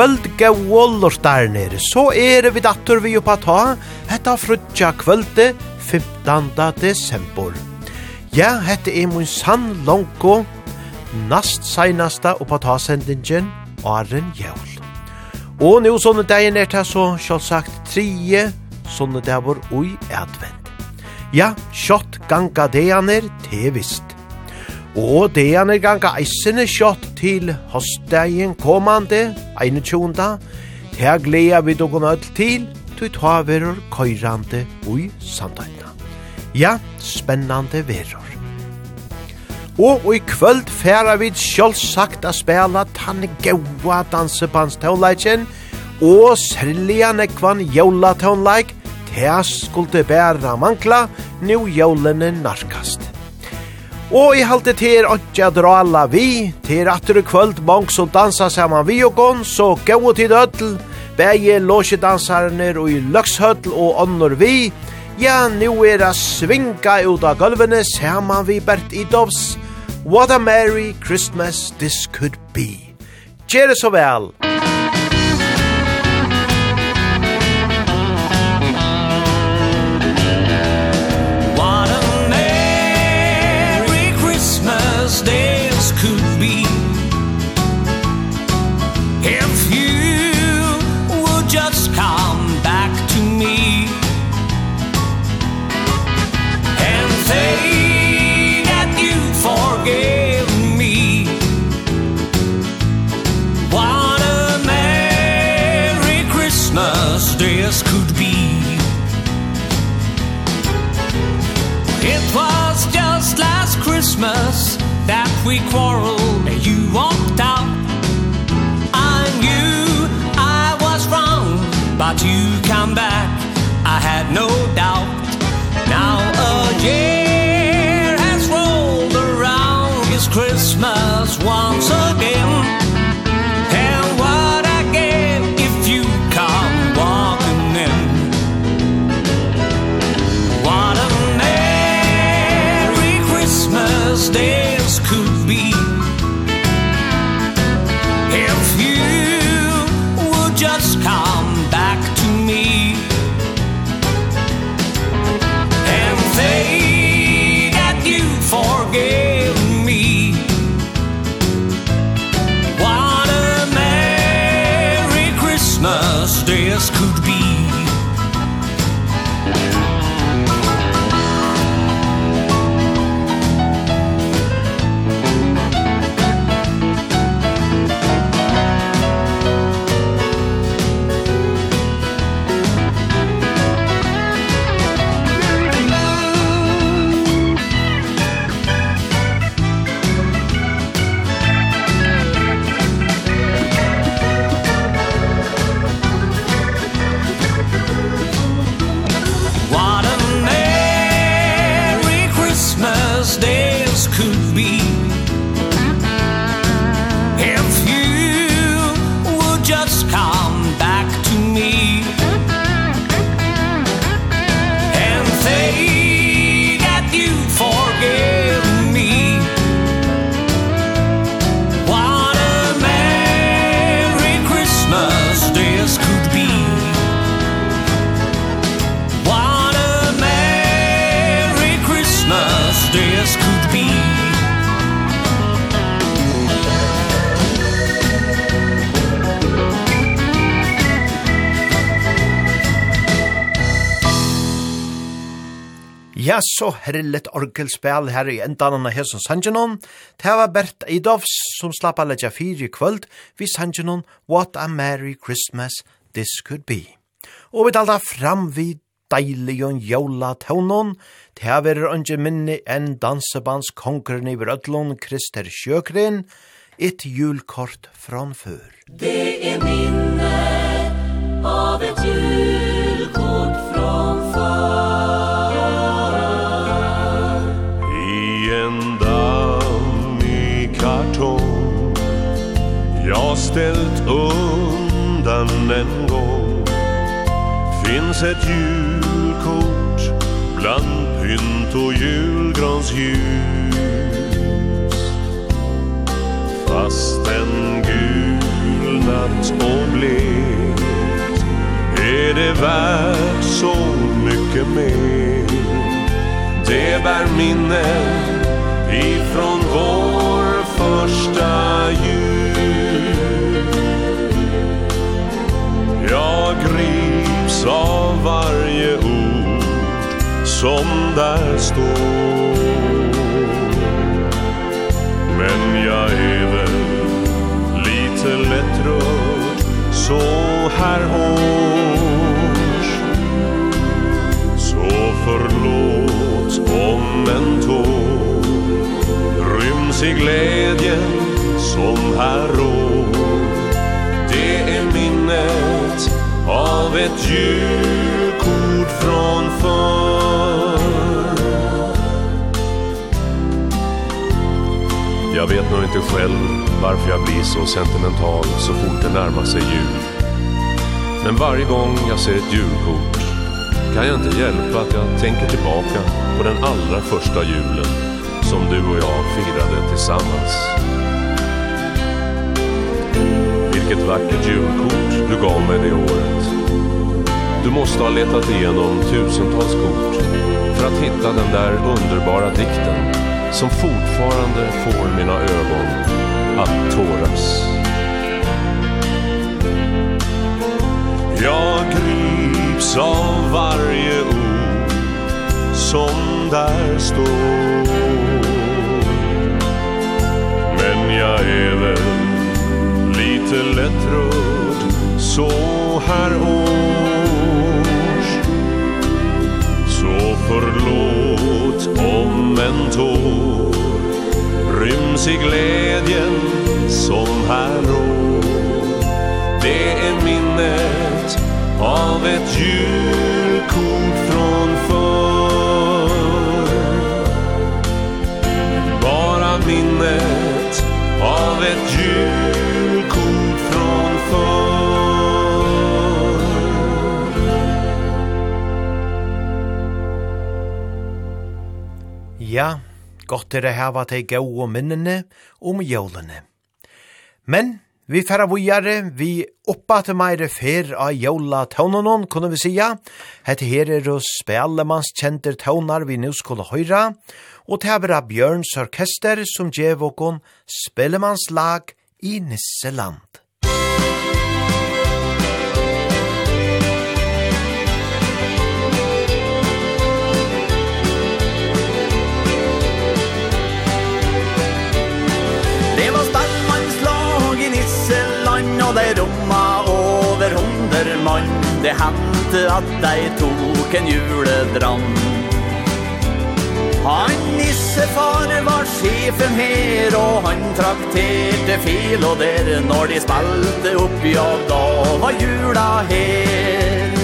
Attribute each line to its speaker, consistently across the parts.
Speaker 1: kvöld gauol nere, så er vi dator vi oppa ta, hetta frutja kvölde 15. desember. Ja, hetta er mun sann longo, nast seinasta oppa ta sendingen, Arren Jævl. Og nu sånne dagen er det så, sjålsagt, trie sånne dager ui advent. Ja, kjøtt ganga deaner, det visst. Og det er ganga eisende kjøtt til hostdagen kommande, 21. Her gleder vi dere med til, til ta verur køyrande ui sandøyna. Ja, spennande verur. Og i kvöld færa vi sjálfsagt a spela tanne gaua dansebandstånleikken og særliga nekvan jævla tånleik, tæs skulle bæra mankla, nu jævlene narkast. Og i halte til åndsja drala vi, til atter i kvöld mong som dansa saman vi og gong, så gau tid ødel, bæge låse og i løkshødel og åndor vi, ja, nu er a svinga ut av gulvene saman vi bært i dovs, What a Merry Christmas This Could Be. Gjere så vel!
Speaker 2: Christmas that we quarreled you walked out I knew I was wrong but you come back. I had no doubt.
Speaker 1: så herrligt orgelspel her i endan av Hesson Sanjanon. Det var Bert Eidovs som slapp alle tja fire i kvöld vi Sanjanon What a Merry Christmas This Could Be. Og vi talte fram vid og jola tånon, det har vært minne enn dansebands konkurren i Brødlund, Krister Sjøkren, et julkort från før.
Speaker 3: Det er minne av et julkort från før.
Speaker 4: annan gång Finns ett julkort bland pynt och julgransljus Fast en gul
Speaker 5: natt och blek Är det värt så mycket mer. Det bär minnen ifrån vår första jul. Jag grips av varje ord som där står. Men jag är väl lite lättrörd så här års Så förlåt om en tår ryms i glädjen som här rår. Det är minnet av ett djurkort från förr. Jag vet nog inte själv varför jag blir så sentimental så fort det närmar sig jul. Men varje gång jag ser ett julkort kan jag inte hjälpa att jag tänker tillbaka på den allra första julen som du och jag firade tillsammans. Vilket vackert julkort du gav mig det året. Du måste ha letat igenom tusentals kort för att hitta den där underbara dikten som fortfarande får mina ögon att tåras. Jag grips av varje ord som där står Men jag är väl lite lättrörd så här års Så förlåt om en tår Ryms i glädjen som här rår Det är minnet av ett julkort från förr. Bara minnet av ett julkort
Speaker 1: Godt er det hava til gau og minnene om jólene. Men vi færa vujare, vi oppa til meire fer av jóla taunanon, kunne vi sija. Hette her er hos spellemanns kjenter taunar vi nu skulle høyra, og tævra Bjørns orkester som
Speaker 6: djevokon spellemannslag i Nisseland. Det hendte at dei tok en juledrann. Han nissefar var sjefen her Og han trakterte fil og der Når de spalte opp, ja da var jula her.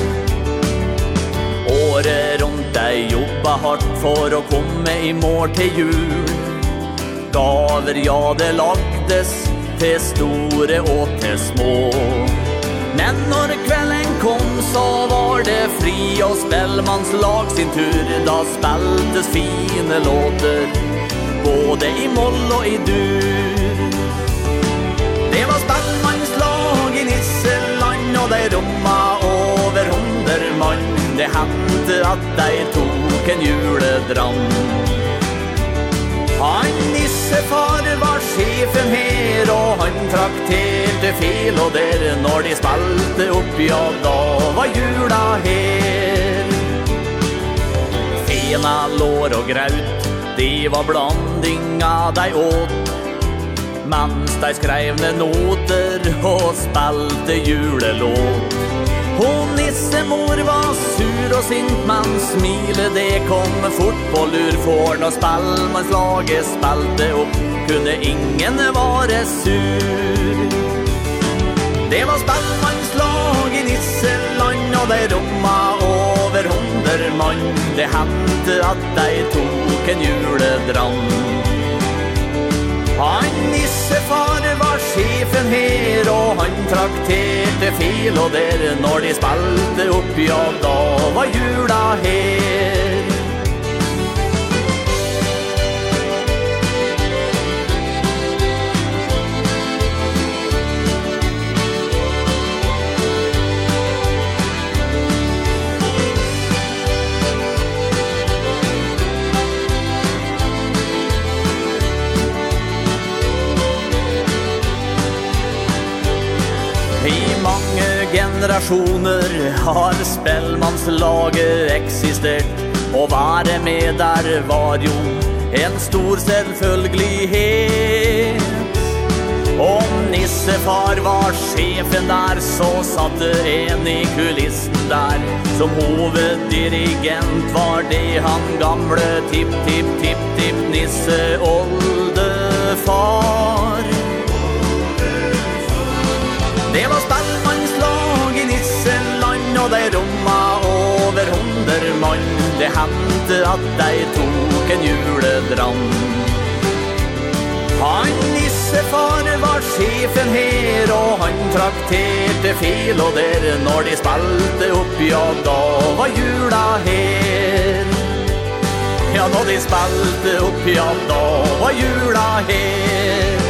Speaker 6: Året rundt dei jobba hardt For å komme i mål til jul. Gaver, ja det lagdes Til store og til små. Men når kvelden kom så var det fri och spelmanslag sin tur. Då speltes fine låter både i moll och i dur. Det var spelmanslag i Nisseland och de romma över hundra man Det hendte att de tog en juledrann. Han nissefar var sjefen her Og han trakterte fel og der Når de spalte opp, ja da var jula her. Fena lår og graut Det var blandinga de åt. Mens de skrev ned noter Og spalte julelåt. Hon nissemor var sur och sint man smile Det kom fort på fårn och spall lage spalte upp. Kunde ingen vara sur. Det var spallmannslag i Nisseland Og det romma over hundermann Det hendte at de tok en juledrann. Han nissefar var sjefen her Og han trakterte fel og der Når de spalte opp, ja da var jula her. generationer har spellmanslaget existert. Og vare med der var jo en stor selvfølgelighet Om nissefar var sjefen der, så satte en i kulissen der Som hoveddirigent var det han gamle tipp-tipp-tipp-tipp-nisse oldefar. Det var spennende og de romma over hunder mann. Det hendte at de tok en juledrann. Han nissefar var sjefen her Og han trakterte fil og der Når de spalte opp, ja da var jula her. Ja, når de spalte opp, ja da var jula her.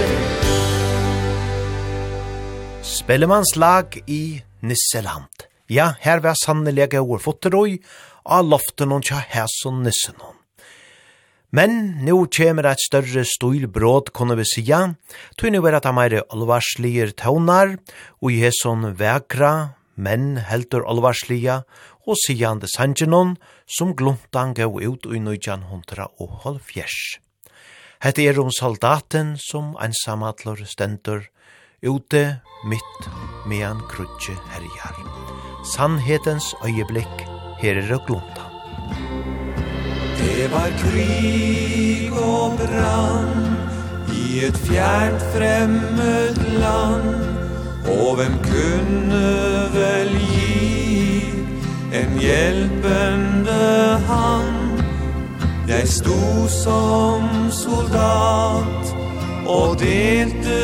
Speaker 1: Spellemannslag i Nisseland. Ja, her var sannelig over fotterøy, av loften og tja hæsson nissen hon. Men nu kjemur et større stúlbråd kunne vi sija, tog nu være at han er alvarslige tøvnar, og i hesson vekra, men heldur alvarslige, og sijan det sangenon, som gluntan gav ut i nøyjan hundra og halvfjers. Hette er om soldaten som einsamadlor stendur, ute mitt mean krutje herjar. Sannhetens øyeblikk her er glunta.
Speaker 7: Det var krig og brann i et fjernt fremmed land. Og hvem kunne vel gi en hjelpende hand? Jeg sto som soldat og delte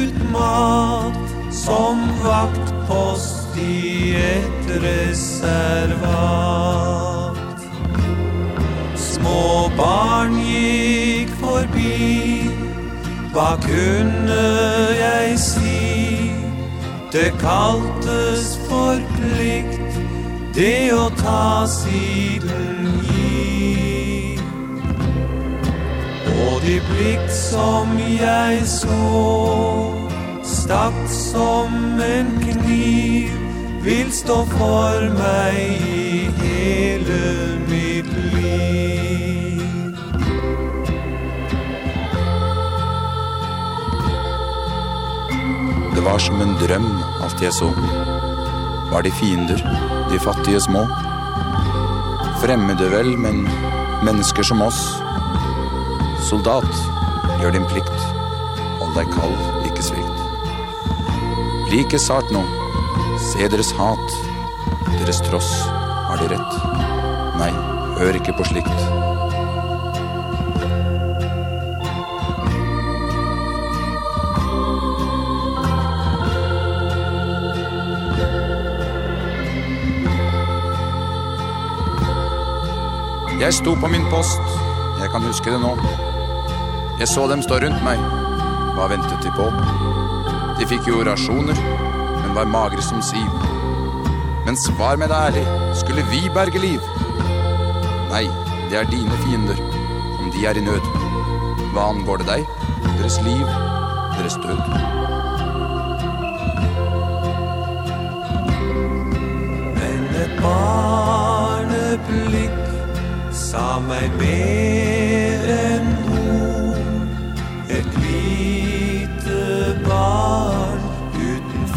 Speaker 7: ut mat som vaktpost i ett reservat. Små barn gick forbi Hva kunne jeg si Det kaltes for plikt Det å ta siden gi Og de plikt som jeg så Stakk som en kniv vil stå for meg i hele mitt liv.
Speaker 8: Det var som en drøm alt jeg så. Var de fiender, de fattige små? Fremmede vel, men mennesker som oss. Soldat, gjør din plikt. Hold deg kald, ikke svikt. Like sart nå, Se deres hat, deres tross, har de rett. Nei, hør ikke på slikt. Jeg sto på min post, jeg kan huske det nå. Jeg så dem stå rundt meg, hva ventet de på? De fikk jo rasjoner, Hun var mager som siv Men svar meg da ærlig Skulle vi berge liv? Nei, det er dine fiender Om de er i nød Hva angår det deg? Deres liv, deres død
Speaker 7: Men et barneblikk Sa meg mer enn ord Et lite barn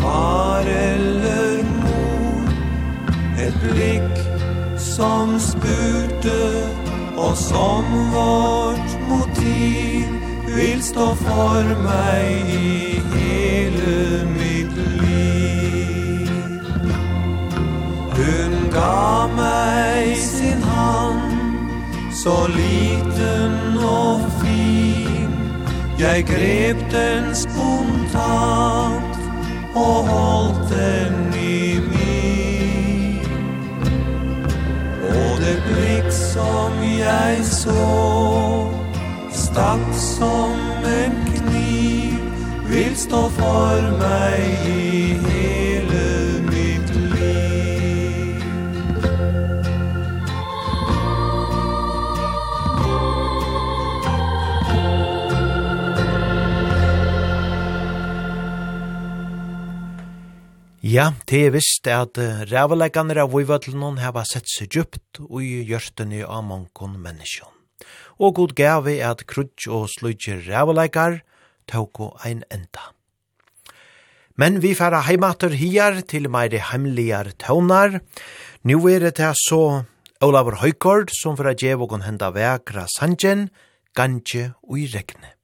Speaker 7: Far eller mor Et blikk som spurte Og som vårt motiv Vil stå for meg i hele mitt liv. Hun ga meg sin hand Så liten og fin. Jeg grep den spontant og holdt den i min Og det blikk som jeg så Stakk som en kniv Vil stå for meg i hel.
Speaker 1: Ja, det er visst at ræveleggene av vøyvøtlene har sett seg djupt og i hjørtene av mange menneskjon. Og god gav er at krutsk og slutje rævelegger tauko ein enda. Men vi færa heimater hier til meire heimligar tøvnar. Nå er det til så Olavur Høykord som for å gjeve og henda vekra sanjen, ganje og i regne.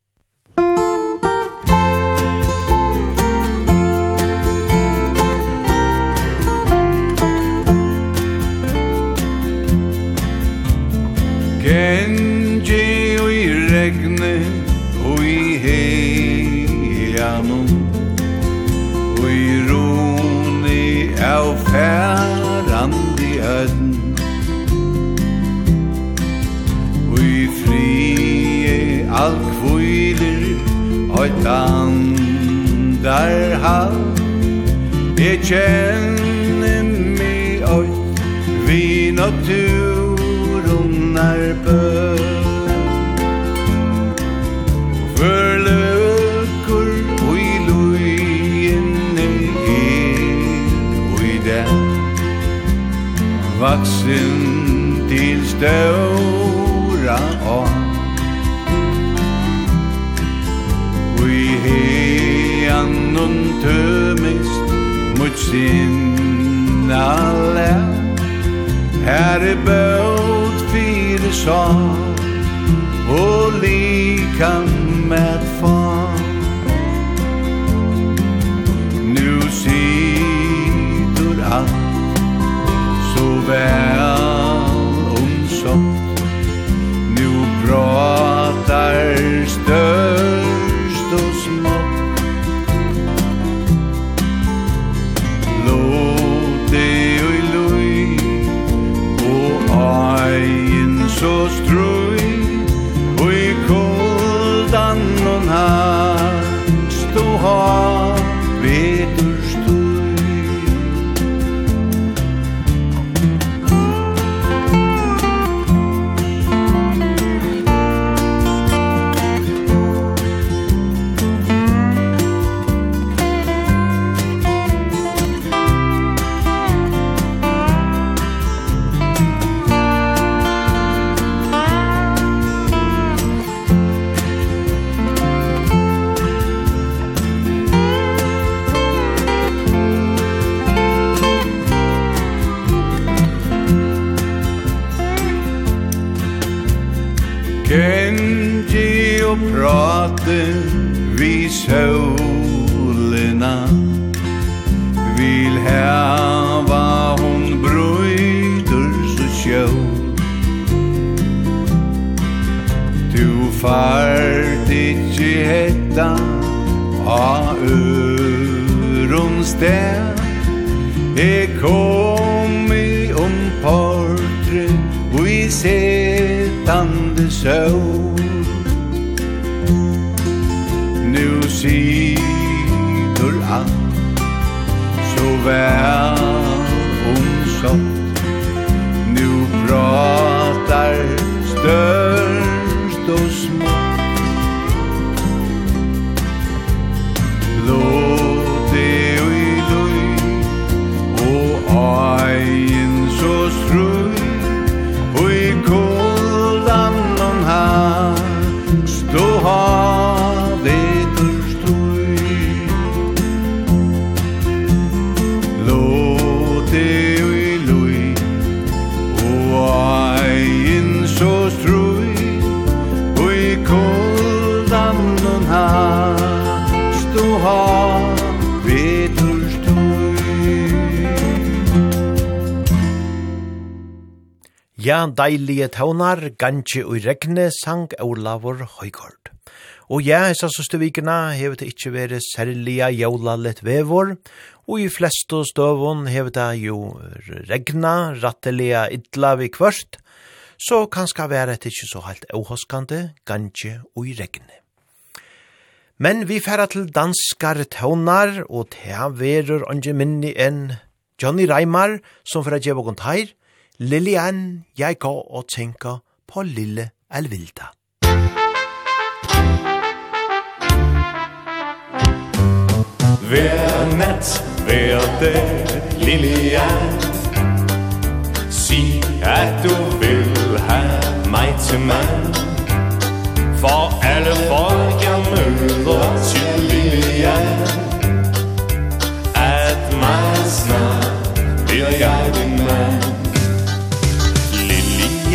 Speaker 1: deilige taunar, ganske og regne, sang Olavur Høygård. Og ja, hessa søste vikina hevet det ikkje vere særliga jævla lett vevor, og i flestu støvun hevet det jo regna, ratteliga idla vi kvørst, så kanska være det ikkje så halt avhoskande, ganske og i regne. Men vi færa til danskar taunar, og ta verur ange minni enn Johnny Reimar, som fyrir djevokont heir, Lillian, jeg går og tænker på lille Alvilda.
Speaker 5: Hver nat, hver dag, Lillian. Sig, at du vil ha mig til mand. For alle folk, jeg møder til Lillian. At mig snart bliver jeg din mand.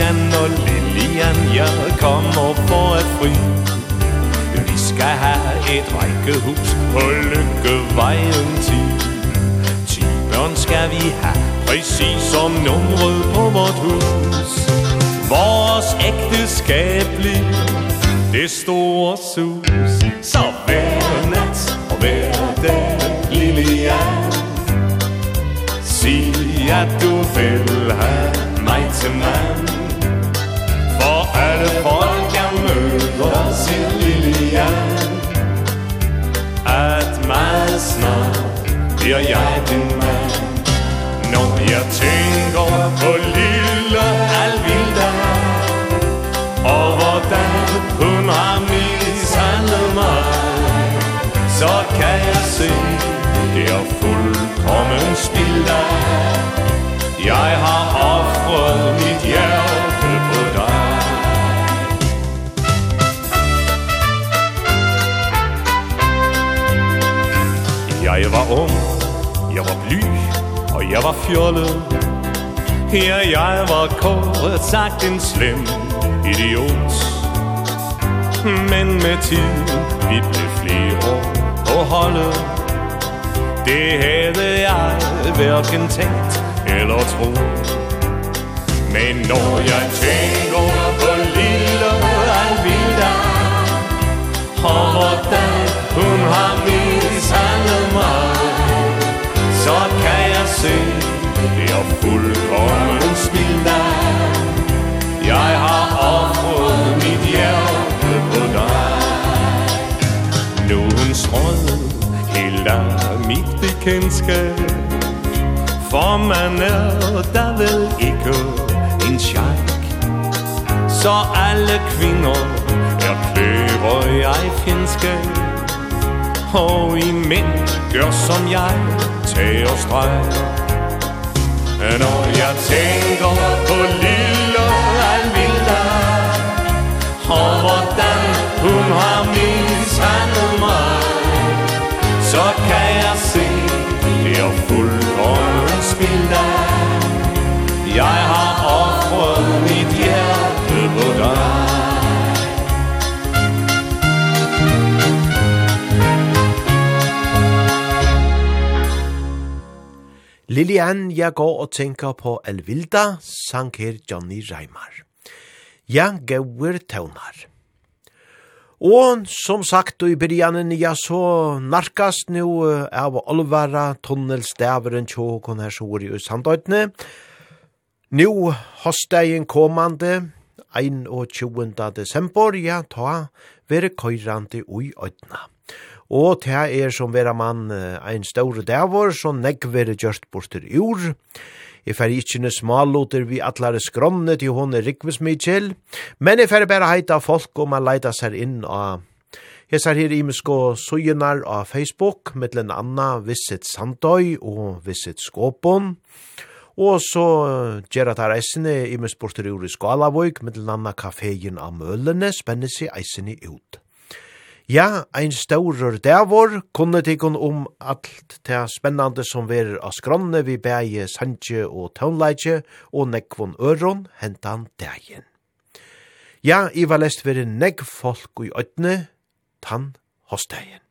Speaker 5: Lilian og Lilian, Ja, kom og få et fri. Vi skal have et rækkehus På Lykkevejen 10 Ti. Børn skal vi have Præcis som numret på vort hus. Vores ægteskab bliver Det store sus. Så hver nat og hver dag Lilian Sig at du vil have mig til mand. Vad är det far kan mörda sin lilja? Ät mig snart, ja jeg din man. Når jeg tänker på lilla Alvilda Och hvordan hun har mishandlet mig Så kan jeg se, det er fullkommen spilda Jeg har offret mitt hjärta Jeg var ung, jeg var bly, og jeg var fjollet. Ja, jeg var kåret sagt en slem idiot. Men med tiden, vi blev flere på holdet. Det havde jeg hverken tænkt eller troet. Men når jeg tænker på lille Alvilda Og hvordan hun har min sangemang Så kan jeg se Det er fullkommen spil Jeg har offret mit hjerte på dig. Nu Nogen strød Helt af mit bekendtskab. For man er der vel ikke en tjej Så alle kvinder er kløver jeg fjendskab Og i mint gør som jeg Tag og streg Når jeg tænker på lille Alvilda Og hvordan hun har mishandlet mig Så kan jeg se Det er fuldkommen spilda Jeg har offret mit hjerte på dig
Speaker 1: Lilian, jeg går og tenker på Elvilda, sang her Johnny Reimar. Ja, gauer tøvnar. Og som sagt i byrjanen, ja, så narkast nu av olvara tunnelstaveren tjåkon her sår i Sandøytene. Nu hostegjen komande, 21. desember, ja, ta vere køyrande ui øytna og det er som vera mann ein stor dævor, så negg vera gjørst borster ur. Jeg fer ikkje ne smalloter vi atlare skronne til hon er Rikvis Mitchell, men jeg fer bare heita folk om a leita seg inn av Hesar her imesko sujunar av Facebook, mittlen Anna Visit Sandøy og Visit Skåpon. Og så gjerra tar eisene i bortur ur i Skalavøyk, mittlen Anna Kaféen av Mølene spenner seg eisene ut. Ja, ein staurur dævor kunne tikkun om alt det spennande som verir av skronne vi bæje sanje og tånleitje og nekvon øron hentan dægen. Ja, i var lest veri nekv folk i øytne, tann hostægen.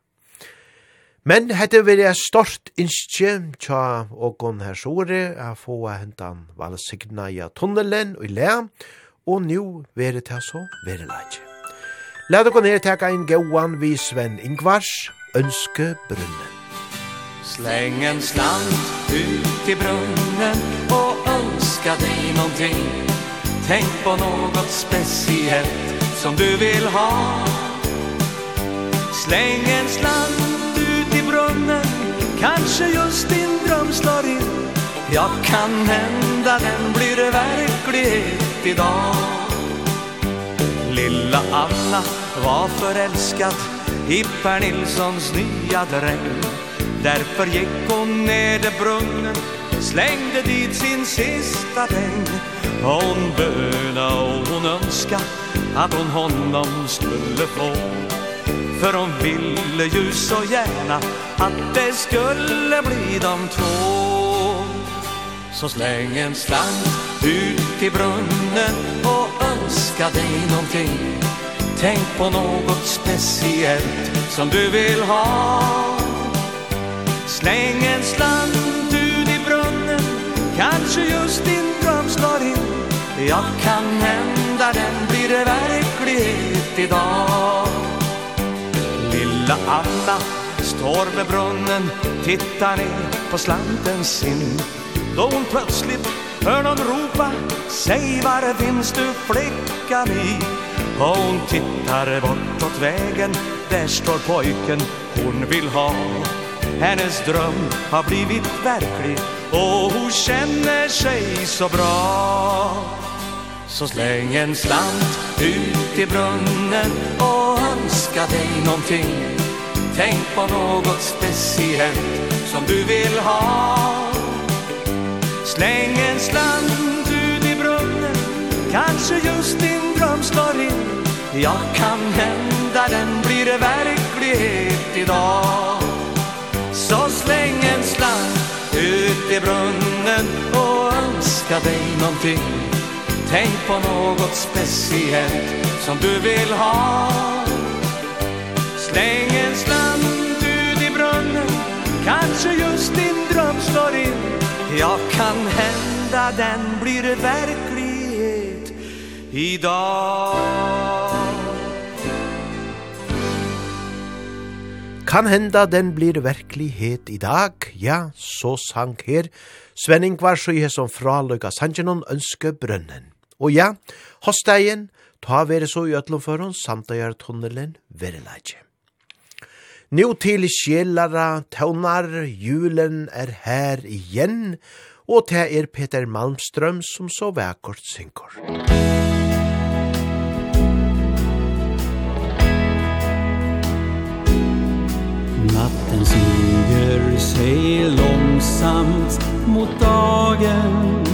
Speaker 1: Men hette veri er stort innskje tja åkon her sore a få hentan valsigna ja tunnelen og i lea, og nu veri ta så veri leitje. La dere ned teka inn gauan vi Sven Ingvars, Ønske brunnen.
Speaker 9: Släng en slant ut i brunnen och önska dig någonting. Tänk på något speciellt som du vill ha. Släng en slant ut i brunnen, kanske just din dröm slår in. Jag kan hända den blir verklighet idag. Lilla Anna var förälskad i Per Nilssons nya dräng
Speaker 10: Därför gick hon ner till brunnen Slängde dit sin sista däng. Hon böna och hon önska Att hon honom skulle få. För hon ville ju så gärna Att det skulle bli de två. Så släng en slant ut i brunnen önska dig någonting. Tänk på något speciellt som du vill ha. Släng en slant ut i brunnen. Kanske just din dröm slår in. Ja, kan hända den blir det verklighet idag. Lilla Anna står vid brunnen Tittar ner på slanten sin Då hon plötsligt Hör någon ropa Säg var finns du flicka mi? Och hon tittar bortåt vägen Där står pojken hon vill ha. Hennes dröm har blivit verklig Och hon känner sig så bra. Så släng en slant ut i brunnen Och önska dig någonting. Tänk på något speciellt Som du vill ha. Släng en slant ut i brunnen Kanske just din dröm slår in. Ja, kan hända den blir verklighet idag. Så släng en slant ut i brunnen Och önska dig någonting. Tänk på något speciellt som du vill ha. Släng en slant ut i brunnen Kanske just din dröm slår in. Ja, kan hända den blir verklighet i dag
Speaker 1: Kan hända den blir verklighet i dag, ja, så sang her Svenning var så i som fra Løyga Sanjanon ønske brønnen. Og ja, hos degen, ta vere så i øtlom for hon samt å gjøre tunnelen verilegje. Nu til sjelara tøvnar julen er her igjen, og det er Peter Malmström som så vekkort synkor.
Speaker 11: Natten smyger sig långsamt mot dagen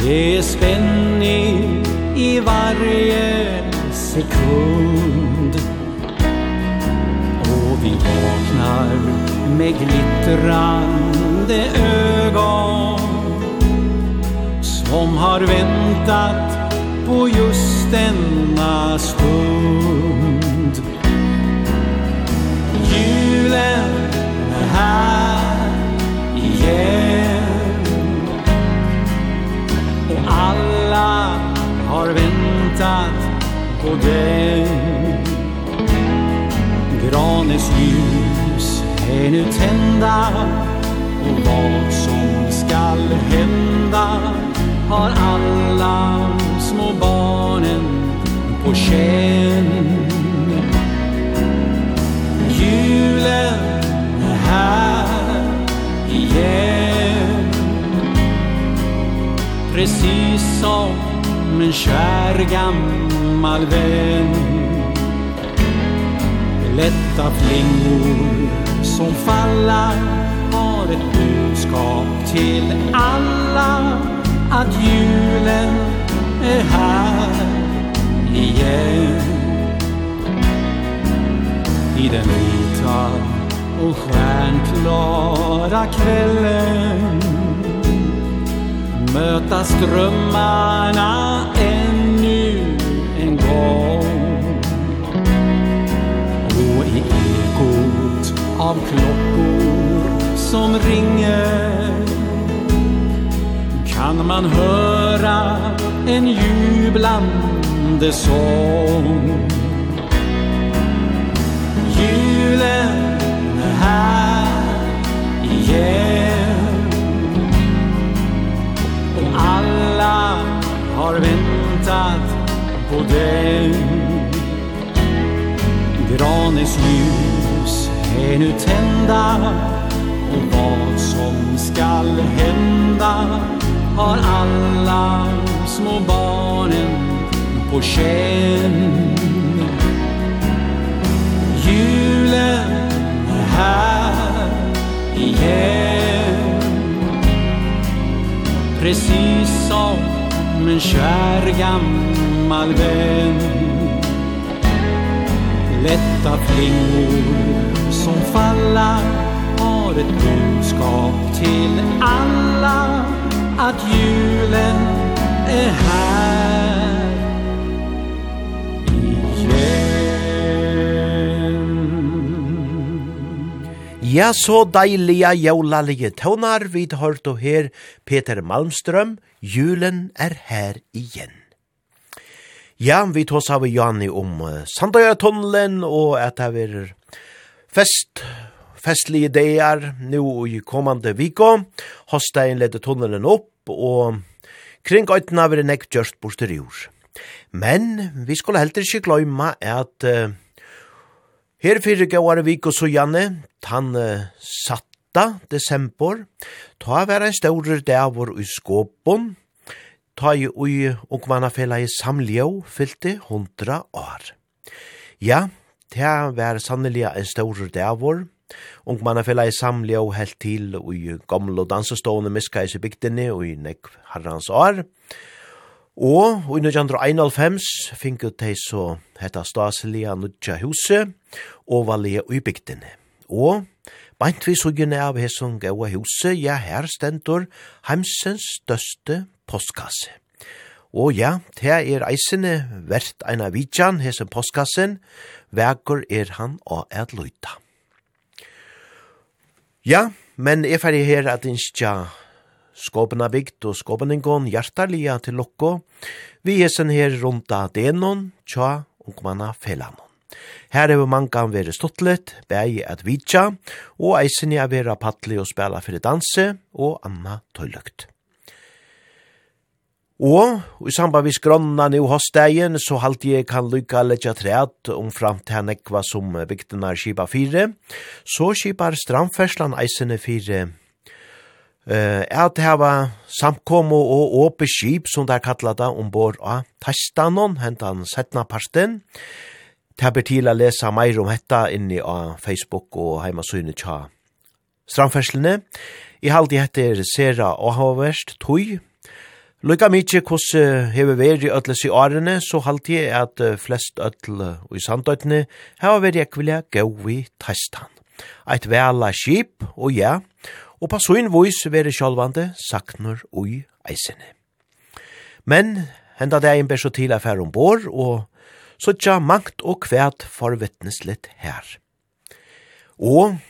Speaker 11: Det är spänning i varje sekund och vi vaknar med glittrande ögon. Som har väntat på just denna stund. Julen är här igen. Och alla har väntat på den granes ljus är nu tända. Och vad som skall hända Har alla små barnen på känn. Julen är här igen. Precis som en kär gammal vän lätta flingor som falla har ett budskap till alla att julen är här igen. I den vita och stjärnklara kvällen möta strömmarna av klockor som ringer. Kan man höra en jublande sång? Julen är här igen. Och alla har väntat på den. Granes ljus ännu tända Och vad som skall hända Har alla små barnen på känn. Julen är här igen. Precis som en kär gammal vän. Lätta flingor som falla har ett budskap till alla att julen är här
Speaker 1: Ja, så deilige jævlalige tøvnar vi hørt og her Peter Malmstrøm, julen er her igjen. Ja, vi tås av Jani om uh, Sandøya-tunnelen og at det er fest, festlige dagar nu i kommande viko. Hostein leder tunnelen opp, og kring øytena var det nekk gjørst jord. Men vi skulle heldur ikke gløyma at uh, her fyrir gauar viko så Janne, tann uh, satta desember, ta var en staurer davor i skåpon, ta i ui og mannafela i samljau fyllte hundra år. Ja, det var sannelig en stor dævor. Ung mann er i samlige og helt til i gamle og dansestående miskais i bygdene og i nekv herrans år. Og i 1991 fikk de så hette staselige nudja huset og valget i bygdene. Og Beint vi sugjene av hesson gaua huset, ja, her stendur heimsens største postkasse. Og ja, det er eisene verdt eina vidjan, hesson postkassen, vekur er han og er løyta. Ja, men er ferdig her at innskja skåpena bygd og skåpeningon hjertalia til lokko. Vi er sen her rundt av denon, tja, ungmanna felanon. Her er mangan vere stuttlet, bægi at vidja, og eisen jeg vera pattli og spela fyrir danse og anna tøyløkt. Og i samband med skronna nu hostdagen så halt jeg kan lykka letja træt om fram til nekva som bygdena kipa fire. Så kipar stramferslan eisene fire eh uh, at hava samkomo og åpe skip som der kallar da, ombord av Tastanon, hentan setna parsten. Det er til å lese mer om dette inni av Facebook og heimasynet tja. Strandferslene, i halde hette er Sera Åhaverst, Tøy, Lukka mykje hos hever veri ötles i årene, så halte jeg at flest ötle i sandøytene hever veri ekvilja gau i testan. Eit vela skip, og ja, og på sånn vois veri sjálvande saknar ui eisene. Men henda det ein bæsjo til affær ombord, og så tja mangt og kvært for litt her. Og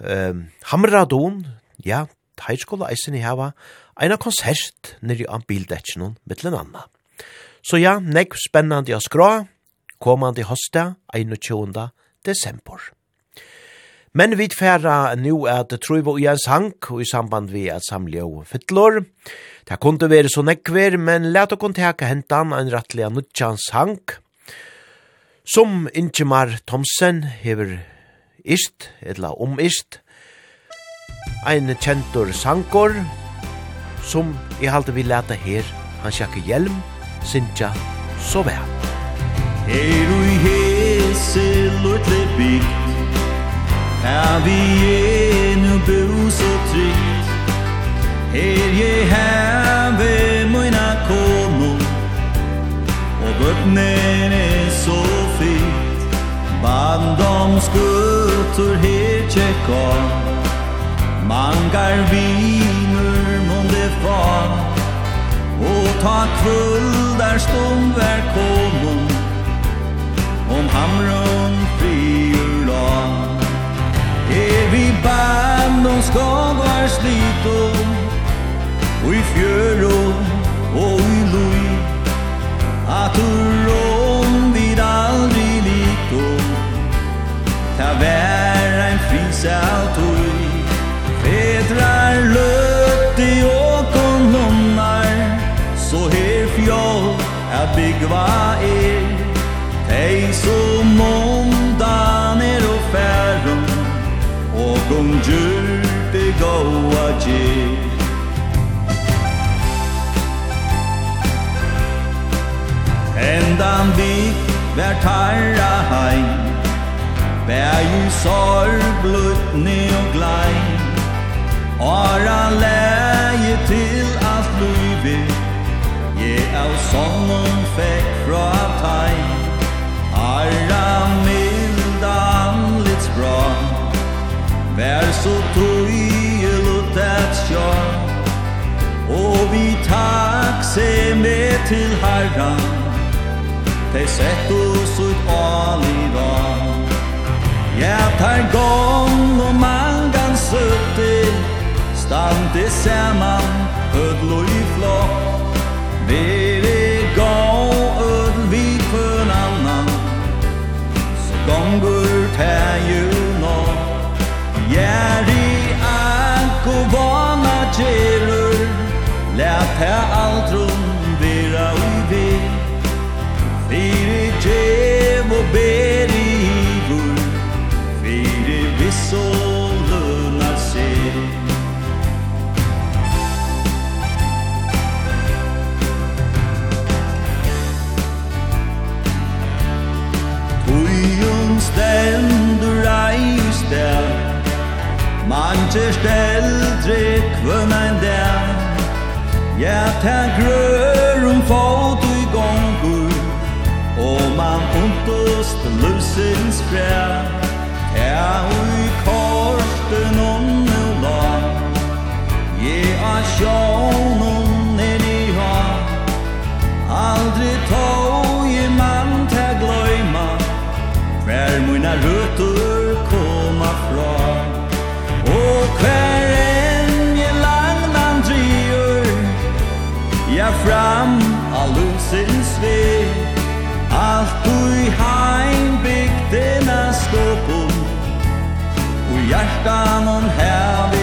Speaker 1: eh, hamradon, ja, teitskola eisene heva, eina konsert nere av bildetsjonen mittlen anna. Så ja, nekv spennande av skra, komande hosta 21. desember. Men vi færa nu at truiva vi en sang og i samband vi at samle og fytlor. Det kunne være så nekver, men let okon teka hentan en rattelig nutjan sang som Ingemar Thomsen hever ist, eller om ist, ein kjentur sangor, som i halte vi leta her, han sjakke hjelm, sinja, så vær.
Speaker 9: Er ui hese lutle bygd, er vi enu bus så trygt, er je heve moina komo, og bøtnen er så fint, bandomskutter her tjekk av, mangar vi kvar. Og ta kvull der stom vær komum Om hamrun friur la Er vi band om skagar slito Og i fjørum og i lui. At urom vid aldri lito Ta vær ein frisal hendan vi vær tarra hei Bær i sorg, blutne og glei Ara leie til alt luive Je av sonnen fekk fra tai Arra milda anlits bra Vær så tøye lutet sjå Og vi takse med til herran Tei sett oss ut aliva Ja, tar gong og mangan sutti Standi saman, ödlo i flokk. Veri gong, ödl vi pön annan. Så gongur tæju nå Gjæri akko vana gjerur Lät här allt Jem og ber i ivor Fyre viss og lønnar seg Tujun stendur reis der Manche steldre kvunna en der Ja, ta grør um fot man ontos den løsens frær Ja, ui korsten nu la Je a sjónum er i ha Aldri tog i man ta gløyma Hver muna røtur koma fra Og hver enn je langnan driver. Ja fram a lusins vei alt ui heim bygdina skopun Ui hjertan hon hevi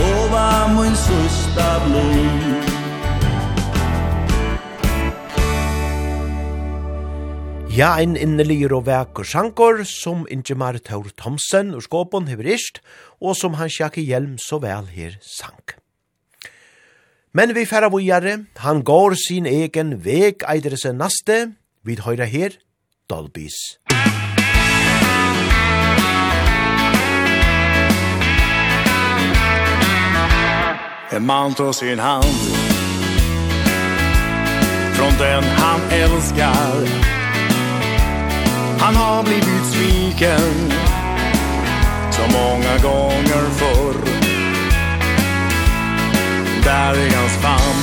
Speaker 9: Sova mun susta blom
Speaker 1: Ja, ein innelir og vekur sjankor som Ingemar Taur Thomsen ur skåpen heverist, og som han sjakke hjelm så vel her sank. Men vi færa vujare, han går sin egen vek eidre seg naste, vid høyra her, Dolbys.
Speaker 12: en man tar sin hand Från den han älskar. Han har blivit sviken Så många gånger förr. Där i hans famn.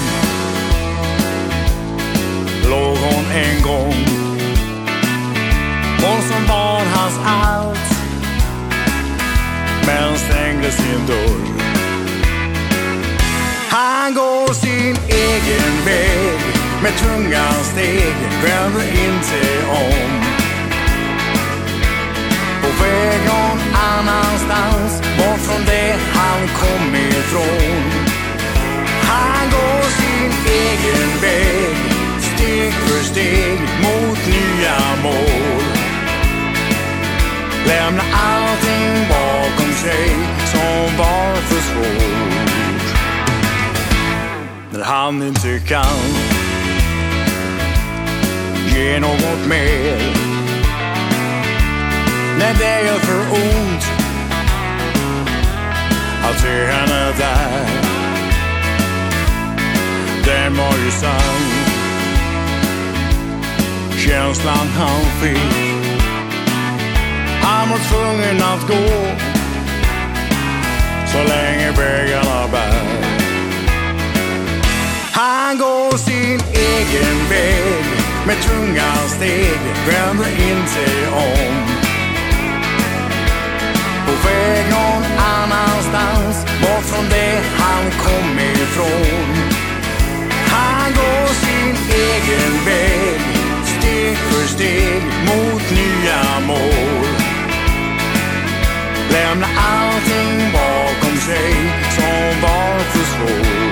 Speaker 12: Låg hon en gång. Hon som var hans allt Men stängde sin dörr. Han går sin egen väg Med tunga steg Vänder inte om. På väg någon annanstans Bort från det han kom ifrån. Han går sin egen väg Steg för steg Mot nya mål. Lämna allting bakom sig Som var för svårt när han inte kan Ge något mer. När det gör för ont Att se henne där Den var ju sann. Känslan han fick Han var tvungen att gå. Så länge vägarna bär. Han går sin egen väg Med tunga steg Vänder inte om. På väg någon annanstans Bort från det han kom ifrån. Han går sin egen väg Steg för steg Mot nya mål. Lämna allting bakom sig Som var för svårt.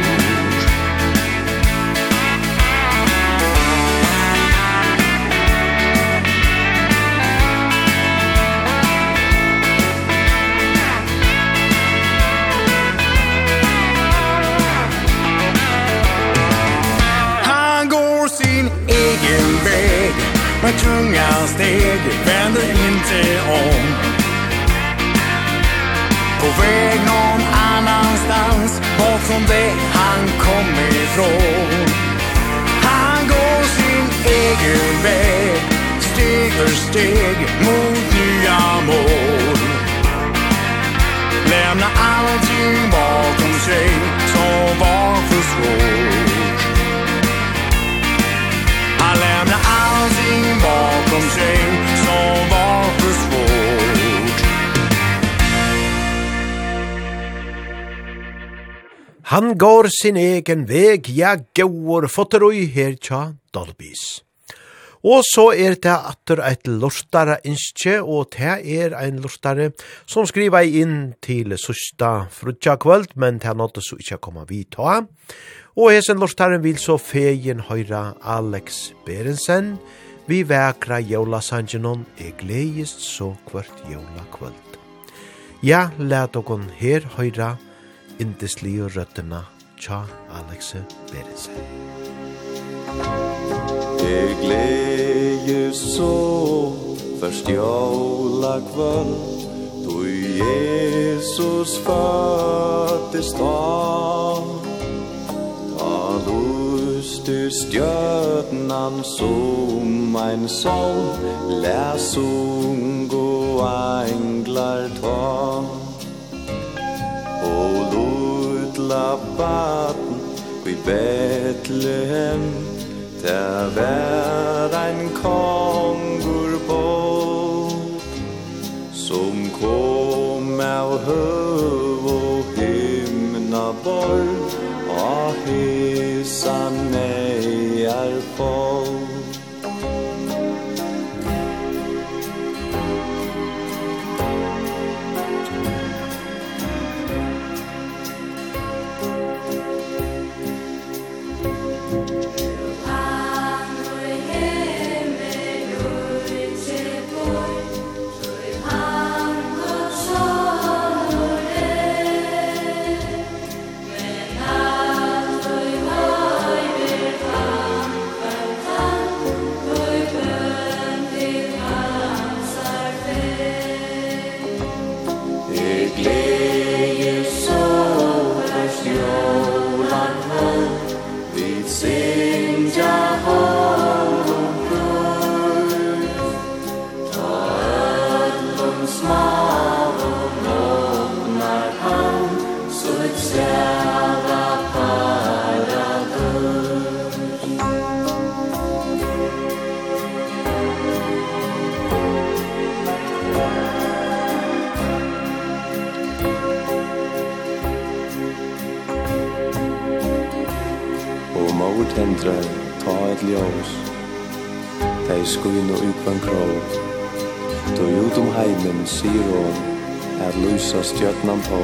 Speaker 12: egen väg. Med tunga steg vänder inte om. På väg någon annanstans Bakom det han kom ifrån. Han går sin egen väg Steg för steg mot nya mål. Lämna allting bakom sig Så var för skål Han lämnar allting bakom sig som var för svårt
Speaker 1: Han går sin egen veg, ja går fotteroi her tja Dolbys. Og så er det atter et lortare innskje, og det er ein lortare som skriver inn til sista frutja kvöld, men det er nått så ikkje koma vi ta. Og hesen lortaren vil så fegin høyra Alex Berensen, vi vekra jævla sangenon, eg gledist så kvart jævla kvöld. Ja, let okon her høyra indesli og røttena tja Alex Berensen.
Speaker 13: Eg gledist så først jævla kvöld, Du Jesus fattest av Og lyste stjørnan som ein sol Lær sungo englar ta. Og lutla baden i Bethlehem Der vær ein kongur på. Som kom av høv og himna borg er fall ljós Tei skuin og ukvan krog Do ut om heimen sier hon Er lysa stjörnan på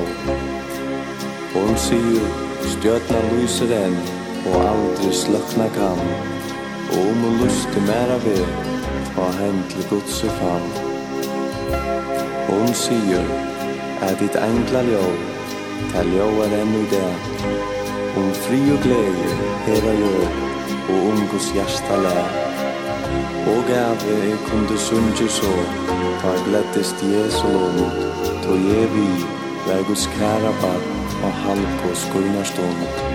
Speaker 13: Hon sier stjörnan lyser enn Og aldri slökna kan Og om hon lyste mera ved Og hendle gudse fall. Hon sier Er ditt engla ljó Tei ljó er enn i det Om fri og glädje hela jord og ungus hjärsta lä Og gave e kunde sunge så Tar glättest Jesu lånt Då ge vi Vär Guds kära barn Og halko skulnar stånd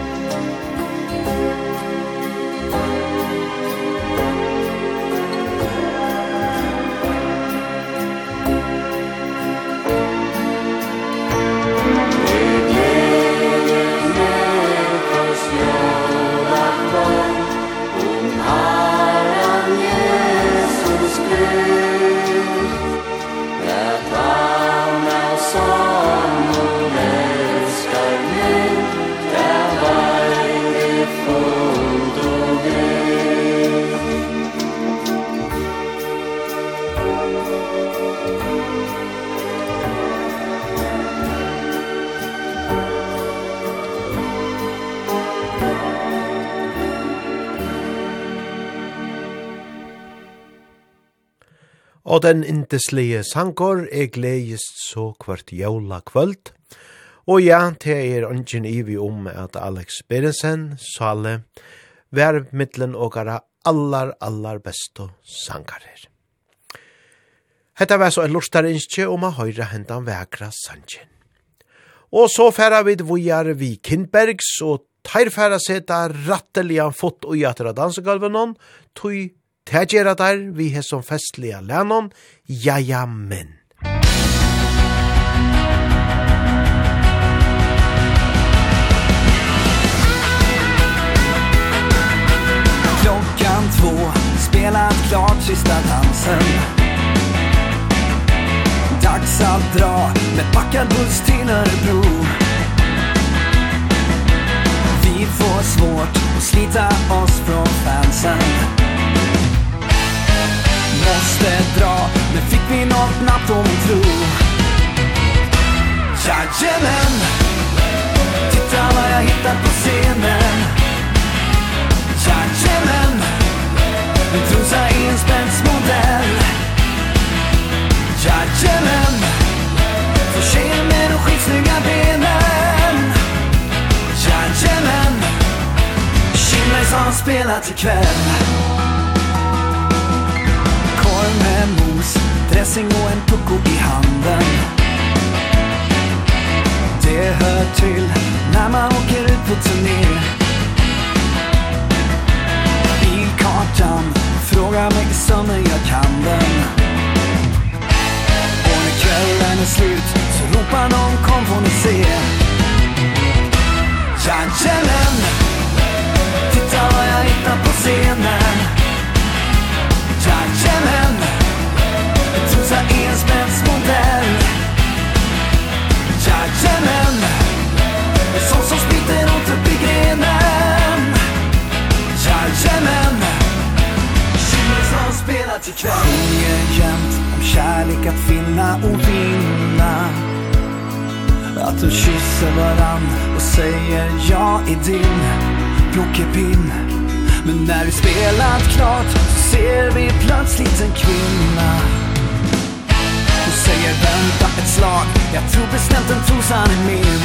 Speaker 1: Og den indeslige sankor er gledjist så kvart jævla kvöld. Og ja, det er ungen ivi om at Alex Berensen, Sale, vær middelen og gara allar, allar besto sankarer. Hetta var så en lustar innskje om a høyra hendan vekra sanjen. Og så færa vi vujar vi Kindbergs og teirfæra seta rattelian fot og jatra dansegulven tui Det gjør der vi he som festlige lennon, ja, ja, men.
Speaker 14: Klockan två, spelat klart sista dansen. Dags att dra med packad buss till Örebro. Vi får svårt att slita oss från fansen måste dra. Men fick vi något natt om tro. Jajamän. Titta vad jag hittat på scenen. Jajamän. En trosa i en spännsmodell Jajamän. Två tjejer med de skitsnygga benen. Jajamän. Kinberg som spelat ikväll Jajamän med mos Dressing och en pucko i handen. Det hör till när man åker ut på turné. Bilkartan, fråga mig sönder jag kan den Och när kvällen är slut så ropar någon kom får ni se. Tja, tjällen Titta vad jag hittar på scenen. Jajamän. Tusa Enspens modell. Jajamän. Sån som spritter åt upp i grenen Jajamän som spelar till kväll. Sjunger jämt om kärlek att finna och vinna. Att du kysser varann och säger jag är din Plockepinn Men när vi spelat klart så ser vi plötsligt en kvinna. Hon säger vänta ett slag. Jag tror bestämt en trosan är min.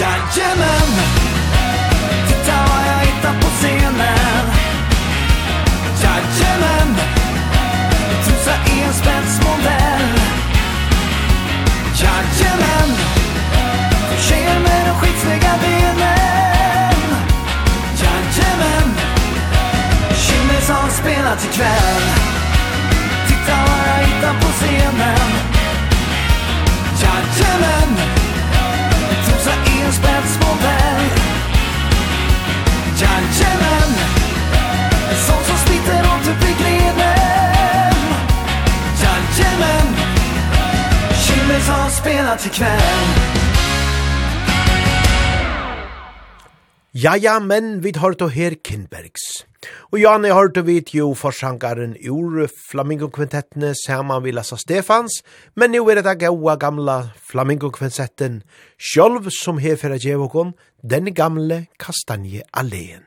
Speaker 14: Jajamän. Titta vad jag hittar på scenen. Jajamän. Trosa i en spetsmodell Jajamän. Du tjejer med de skitsnygga benen. som spelat ikväll Titta vad jag hittar på scenen. Jajamän Trosa en spetsmodell Jajamän En sån som sliter åt upp i grenen. Jajamän Kimmel som spelat ikväll
Speaker 1: Ja, ja, men vi tar to her Kindbergs. Og Janne hørte vi jo forsangaren ur Flamingo-kvintettene saman vi Lassa Stefans, men nu er det gaua gamla Flamingo-kvintetten, sjolv som herfra djevokon, den gamle Kastanje Alléen.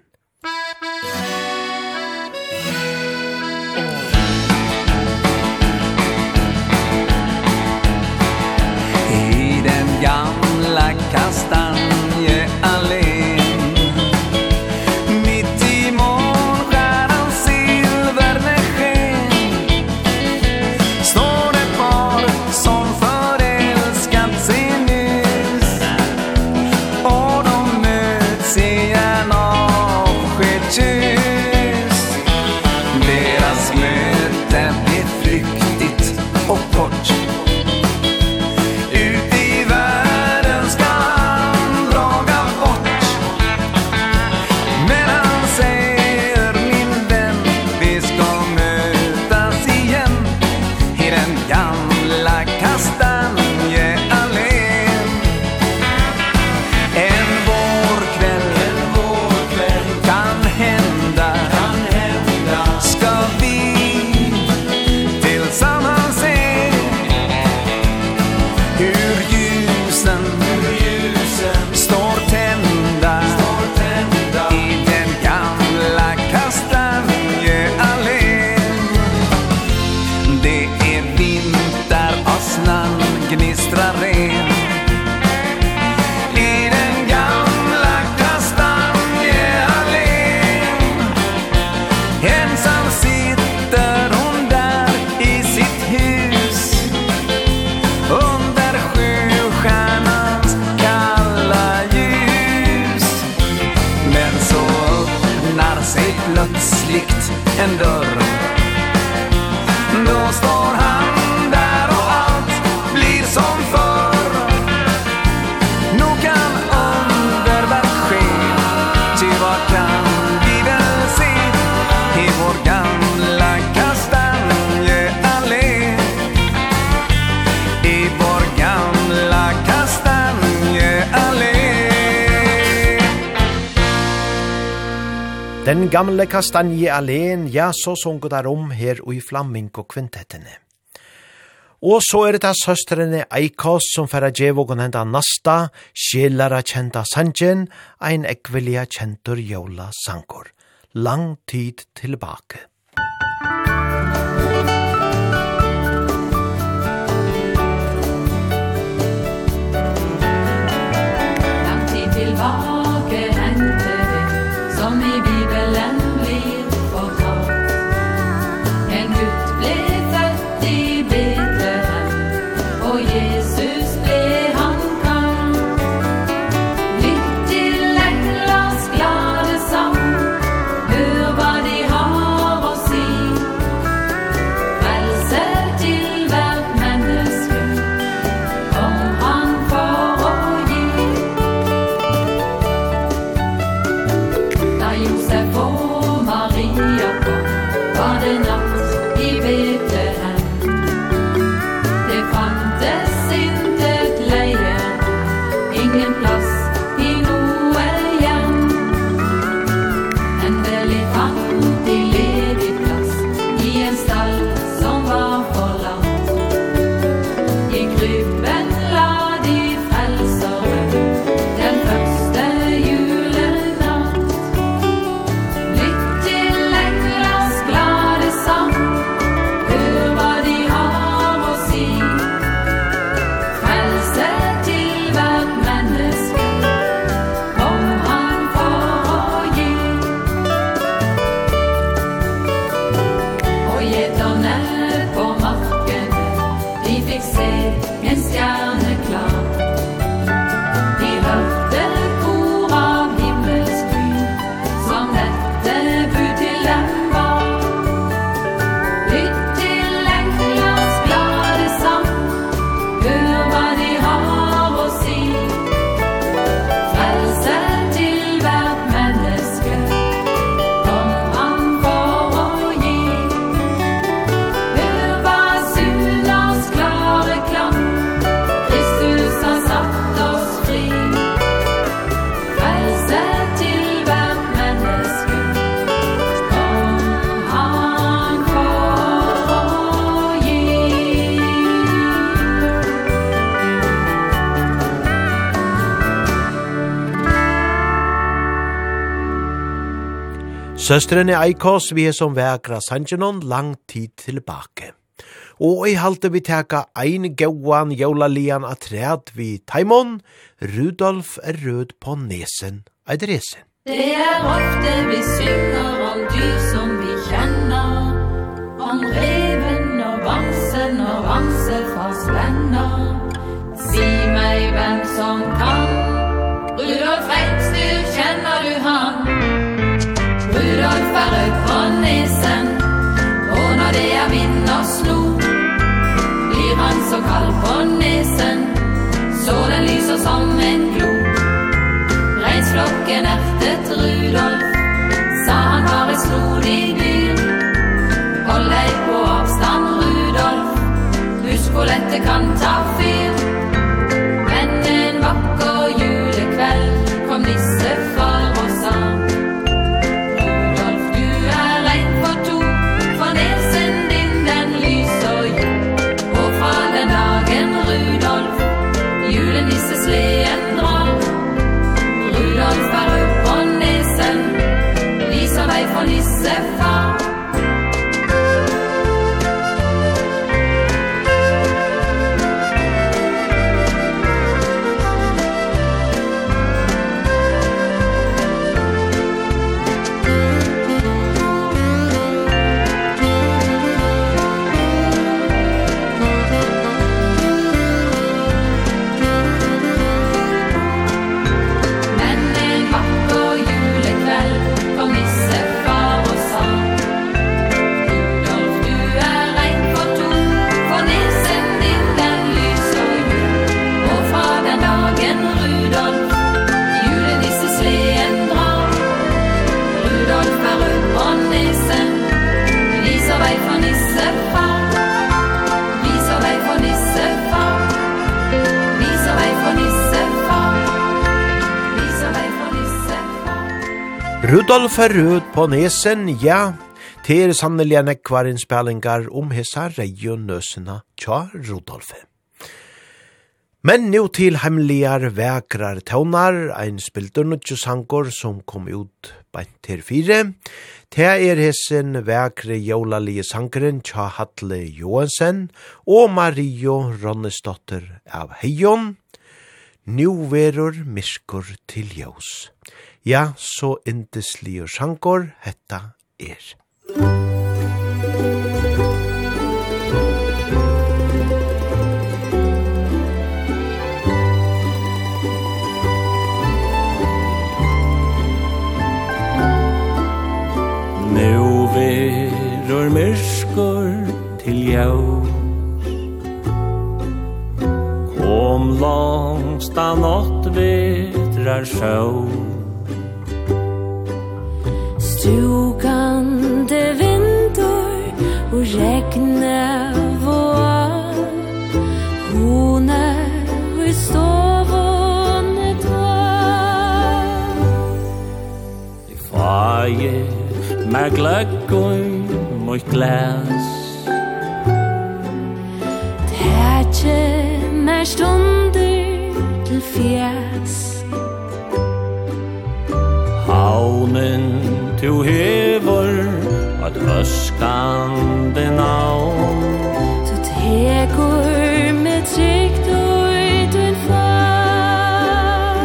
Speaker 14: I den gamla
Speaker 15: Kastanje Gamle kastanje alene, ja, så sunker der om her og i flamming og kvintettene. Og så er det da søstrene Eikos som færa djevågen henda nasta, sjelara kjenta sanjen, ein ekvelia kjentur jola sankor. Lang tid tilbake. Søstrene Eikos vi er som vekra sangenon lang tid tilbake. Og i halte vi teka ein gauan jaulalian atreat vi Taimon, Rudolf er rød på nesen, eidresen.
Speaker 16: Det er ofte vi synger om dyr som vi kjenner, om reven og vansen og vansen fra spenner. Si meg hvem som kan Rudolf er rød på nesen,
Speaker 1: ja. Det er sannelig en ekvar innspillingar om hessa regionøsene tja Rudolf. Men nu til hemmeligar vekrar tøvnar, ein spildur nutjo sankor som kom ut bant til fire. Det er hessen vekre jólalige sankeren tja Hatle Johansen og Mario Ronnesdotter av Heion. Nu verur miskur til jós. Ja, så indesligur sjankor, hetta er.
Speaker 6: Nú verur myrskur til jós Kom langsta nott vitrar sjau
Speaker 15: Sugande vindur og regne vår. Hone vi stovåne dår
Speaker 6: I faje med gløkkun mot glas.
Speaker 15: Tætje med stunder til fjæs
Speaker 6: Havnen tu hevor at öskande navn.
Speaker 15: Tu tekur med trygt ui din far.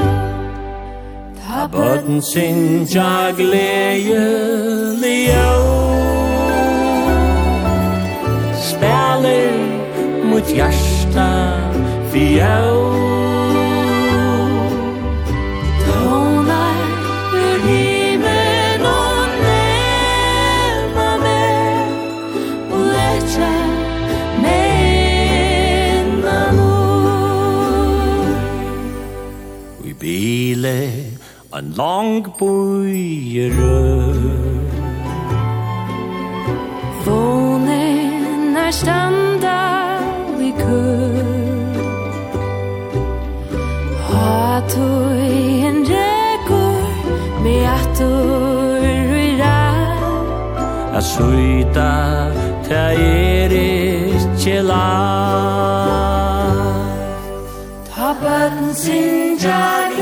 Speaker 6: Ta bøtten sin jag leie leo Speller mot hjärsta fjell en lang bojere
Speaker 15: Vånen er standa i kø. Hatoi en rekord med ator i rad.
Speaker 6: A suita ta er ikkje lagt.
Speaker 15: Ta bøtten sin
Speaker 1: jag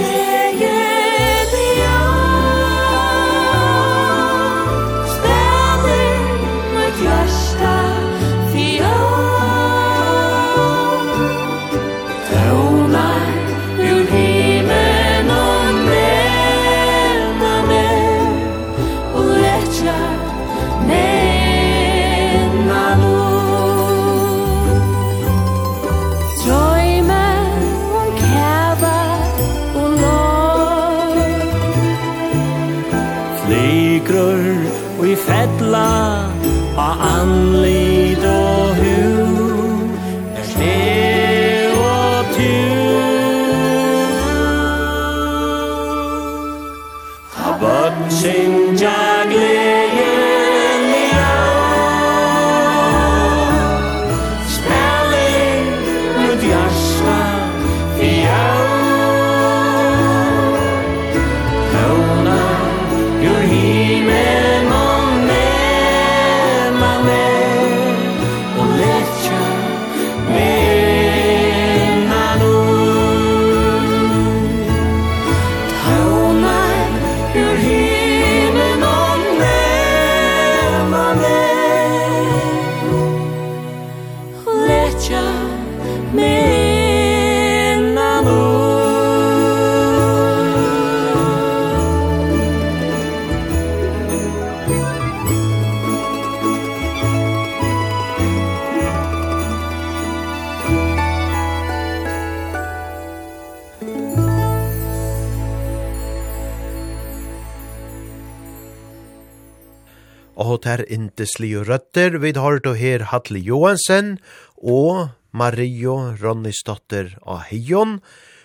Speaker 1: Genteslige røtter, vi har då her Hatle Johansen og Mario Ronnisdotter av Heion,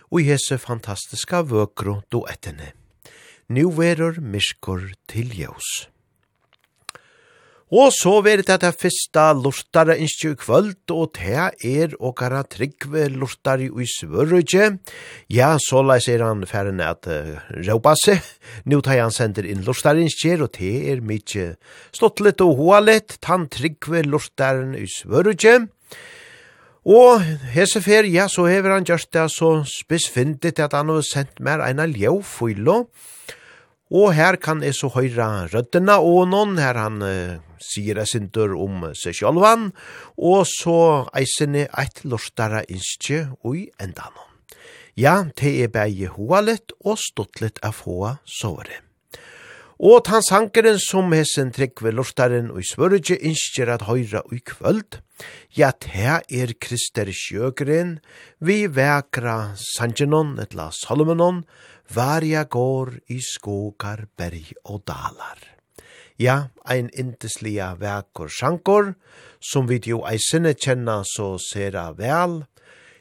Speaker 1: og i hese fantastiska vøkro duettene. Nu verur miskor til jøs. Og så veri det det fyrsta lortare innskje i kvöld, og det er okkara tryggve lortare i svørrøyge. Ja, så leis er han færen at uh, råpa seg. Nå tar han sender inn lortare innskje, og det er mykje stått litt og hoa litt, tan tryggve lortare i svørrøyge. Og hese fer, ja, så hever han gjørst det så spissfindigt at han har sendt mer eina av fylo. Og her kan jeg så høyra røddena og noen her han uh, sier jeg sindur om seg sjálvan, og så eisene eit lortara innskje ui endan. Ja, det er bægi hoa litt og stått litt av hoa såre. Og tan sankeren som hessen trekve lortaren og svørge innskjer at høyra og kvöld, ja, det er Krister Sjøgren, vi vekra Sanjanon, etla Salomonon, varja går i skogar, berg og dalar. Ja, ein indeslia vekor sjankor, som vi jo eisene kjenna så sera vel.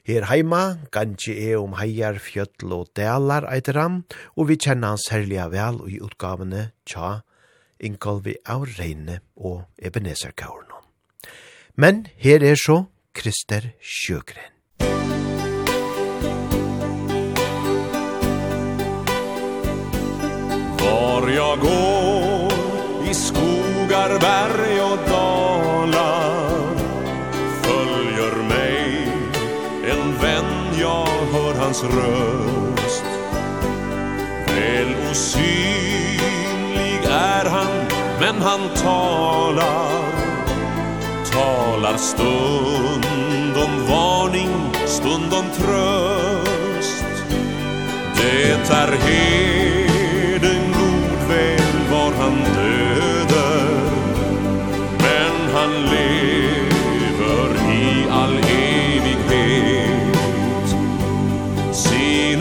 Speaker 1: Her heima, ganske er om heier, fjøtl og delar eiteram, og vi kjenna hans herliga vel i utgavene tja, inkolvi av reine og ebeneserkaurnon. Men her er så Krister Sjøgren.
Speaker 5: Var jag går skuggar berg och dalar Följer mig. En vän, jag hör hans röst. Väl osynlig är han, men han talar. Talar stund om varning, stund om tröst. Det är helt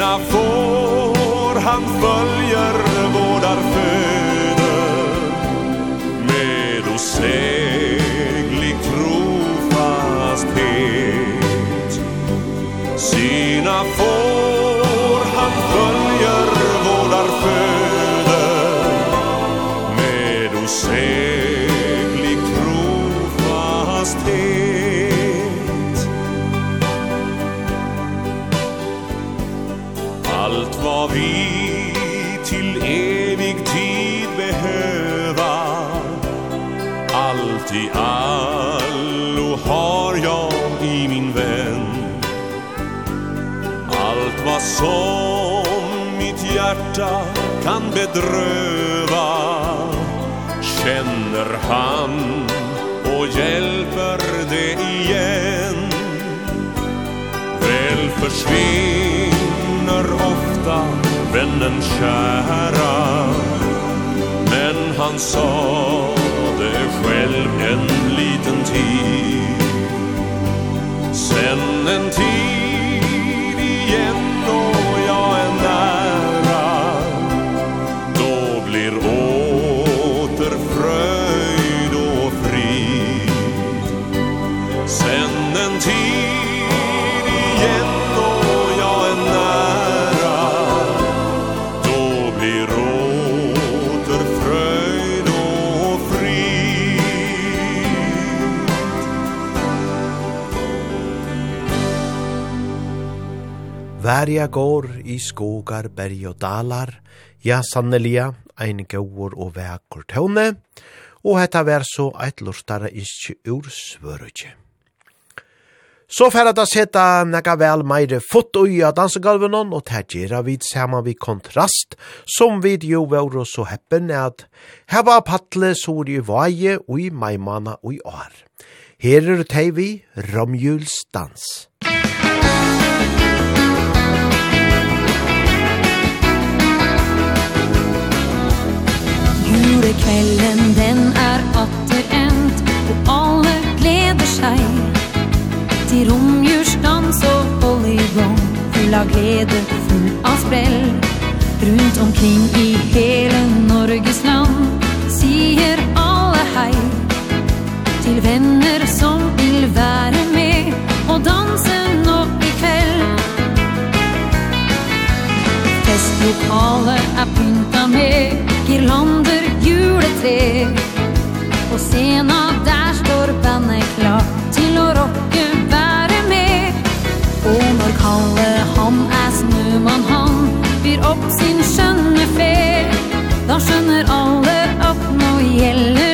Speaker 5: vinna får han följa. hjärta kan bedröva. Känner han och hjälper det igen. Väl försvinner ofta vännen kära. Men han sa det själv en liten tid. Sen Her
Speaker 1: jeg går i skogar, berg og dalar, ja sannelia, ein gaur og vekur tøvne, og hetta vær så eit lortare ikkje ur svørutje. Så færa da seta nega vel meire fot ui av dansegalvenon, og ta gjerra vid saman vi kontrast, som vid jo var og så heppen at heva patle sori vaje ui maimana ui år. Her er tei vi romjulsdans. For
Speaker 15: kvelden den er atter endt Og alle gleder seg Til romjursdans og volleyball Full av glede, full av sprell Rundt omkring i hele Norges land Lokaler er pynta med girlander, juletre. På scena der står bandet klar til å rocke, være med. Og når Kalle han er snømann han byr opp sin skjønne fe Da skjønner alle at nå gjelder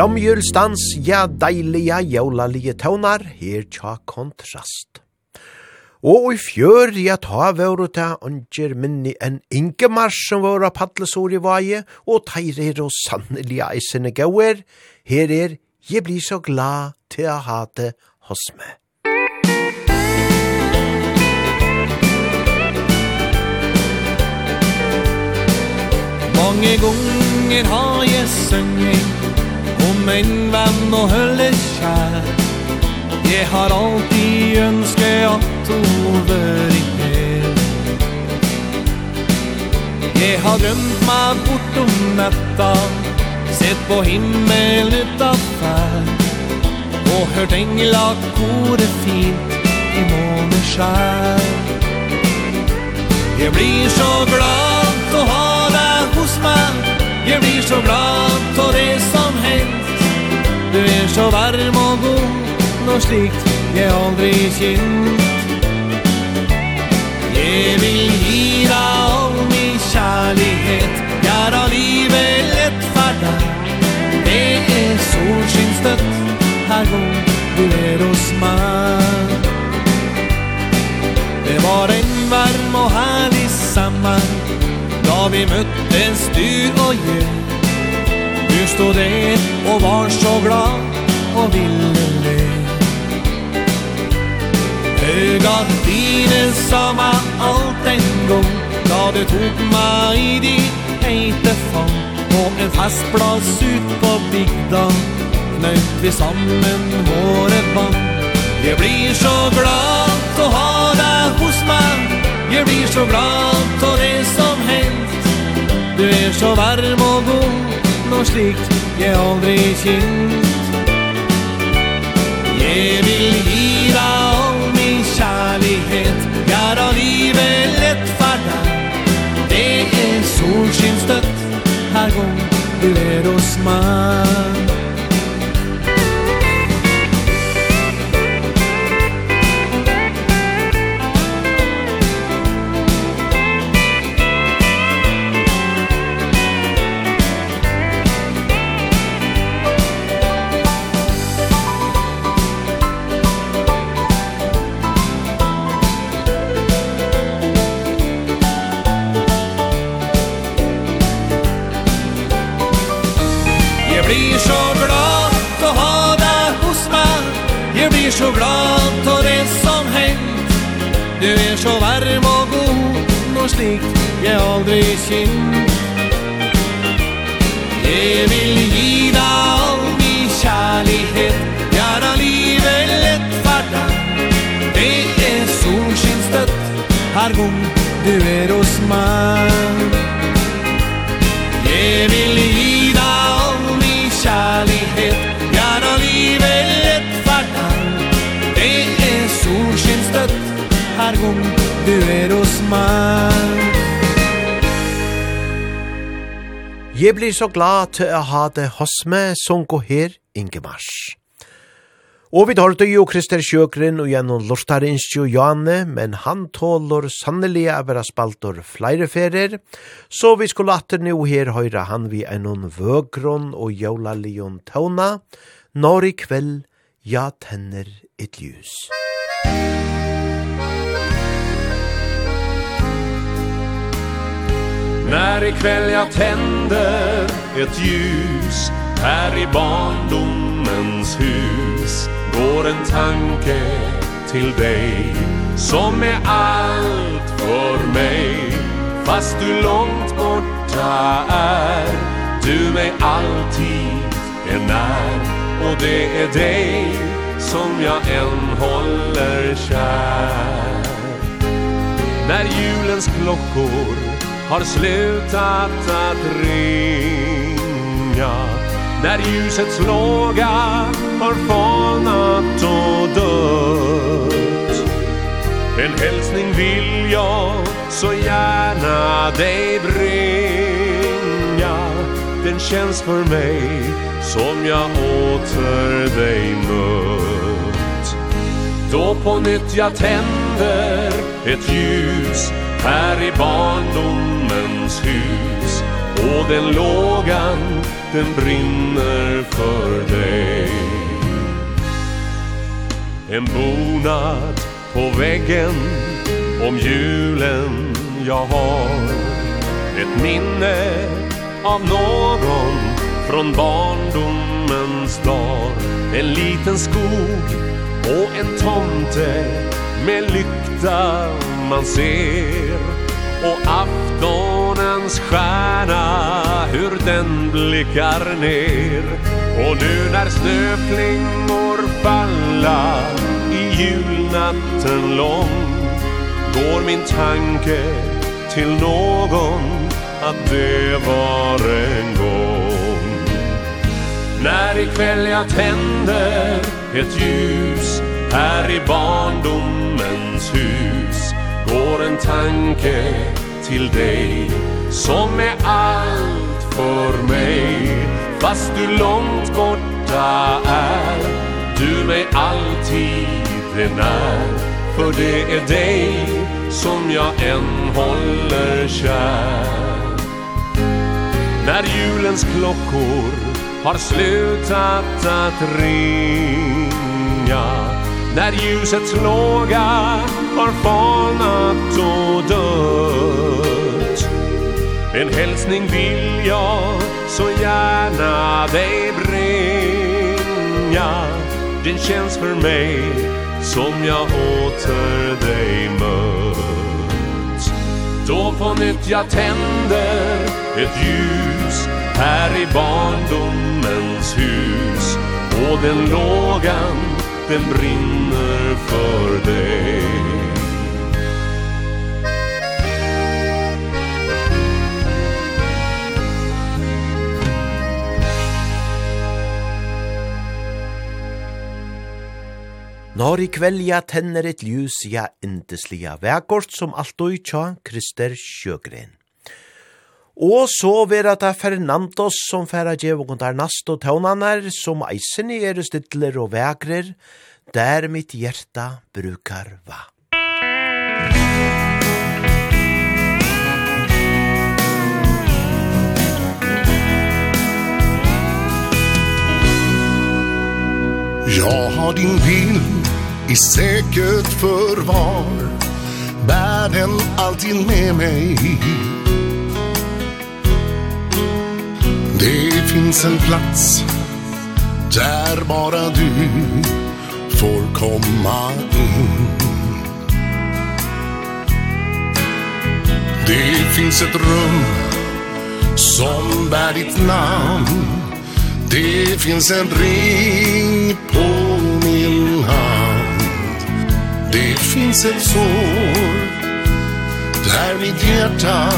Speaker 1: Romjulstans, ja deilige jævlalige tøvnar, her tja kontrast. Og i fjør, ja ta vore ta unger minni en Ingemar som vore paddlesor i vaje, og teirer og sannelig eisene gauer, her er «Jeg blir så glad til å ha det hos meg».
Speaker 17: Mange gonger har jeg sønget min venn og hølle kjær Jag har alltid ønsket at var i her Jeg har drømt meg bort om netta Sett på himmel utanfär Og hørt engla kore fint i måneskjær. Jeg blir så glad å ha deg hos meg. Jeg blir så glad å det som hendt Du er så varm og god Noe slikt jeg aldri kjent Jeg vil gi deg all min kjærlighet Gjør av livet lett for deg Det er solskinstøtt Her går du er hos meg Det var en varm og herlig sommer Da vi møttes du og jeg stod der og var så glad och ville le Ögat dine sa meg alt en gang Da du tog meg i ditt heite fang. På en festplass ut på bygda Nøyt vi sammen våre band Jeg blir så glad å ha deg hos meg Jeg blir så glad av det som hendt Du er så varm og god Når slikt jeg aldri kjent Jeg vil gi deg all min kärlighet Göra livet lett for deg. Det är solskinstött Her gång du er hos mig så glad for det som hendt Du er så varm og god Og slikt jeg aldri kjent Jeg vil gi deg all min kjærlighet. Gjør av livet lett for deg. Det er solskinstøtt Her gong du er hos meg. Jeg vil gi deg all min kjærlighet. Gjør av livet algún dueros mal
Speaker 1: Jeg blir så glad til å ha det hos meg som går her, Ingemars. Og vi tar jo Krister Sjøkren og gjennom Lortarinskjo Johanne, men han tåler sannelig av å spalter flere ferier, så vi skulle atter nå her høyre han vi er noen vøgron og jævla lion tåna, når i kveld, ja tenner et ljus.
Speaker 5: Musikk När ikväll jag tänder ett ljus Här i barndomens hus Går en tanke till dig Som är allt för mig. Fast du långt borta är Du mig alltid är när. Och det är dig som jag än håller kär. När julens klockor har slutat att ringa. När ljusets låga har falnat och dött. En hälsning vill jag så gärna dig bringa. Den känns för mig som jag åter dig mött. Då på nytt jag tänder ett ljus här i barndom Dammens hus Och den lågan, den brinner för dig En bonad på väggen Om julen jag har. Ett minne av någon Från barndomens dag. En liten skog och en tomte Med lykta man ser. Och aftonens stjärna hur den blickar ner. Och nu när snöflingor falla i julnatten lång Går min tanke till någon att det var en gång. När ikväll jag tänder ett ljus här i barndomens hus går en tanke till dig som är allt för mig. Fast du långt borta är du mig alltid är när. För det är dig som jag än håller kär. När julens klockor har slutat att ringa När ljusets låga har falnat och dött. En hälsning vill jag så gärna dig bringa. Den känns för mig som jag åter dig mött. Då på nytt jag tänder ett ljus här i barndomens hus. Och den lågan hjärten brinner för dig
Speaker 1: Når i kvelja tenner et ljus ja indeslia vekort som alt og tja Krister Sjøgren. Og så vera ta Fernandos som færa djev og kontar nast og tånanar, som eisen i er stidler og vegrer, der mitt hjerta brukar va.
Speaker 18: Jag har din bild i säkert förvar Bär den alltid med mig hit Det finns en plats där bara du får komma in Det finns ett rum som bär ditt namn. Det finns en ring på min hand. Det finns ett sår där mitt hjärta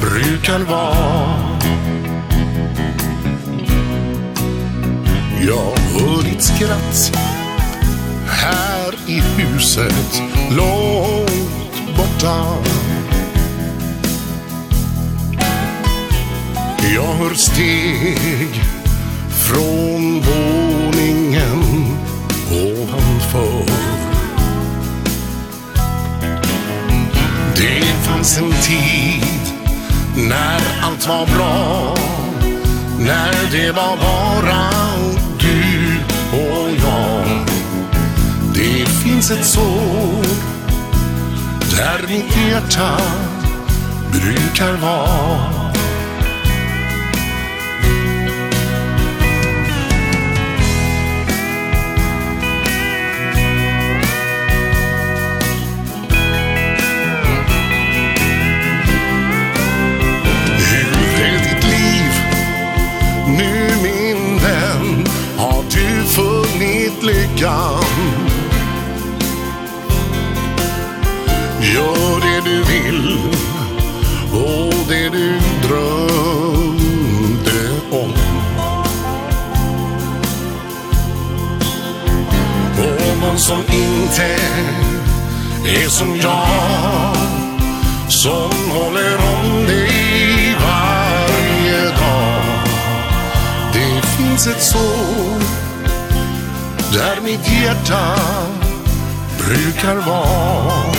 Speaker 18: brukar vara. jag hör ditt skratt Här i huset långt borta. Jag hör steg från våningen ovanför Det fanns en tid när allt var bra När det var bara grenset såg Där mitt hjärta brukar vara. du vill Och det du drömde om. Och någon som inte är som jag Som håller om dig varje dag. Det finns ett sår Där mitt hjärta brukar vara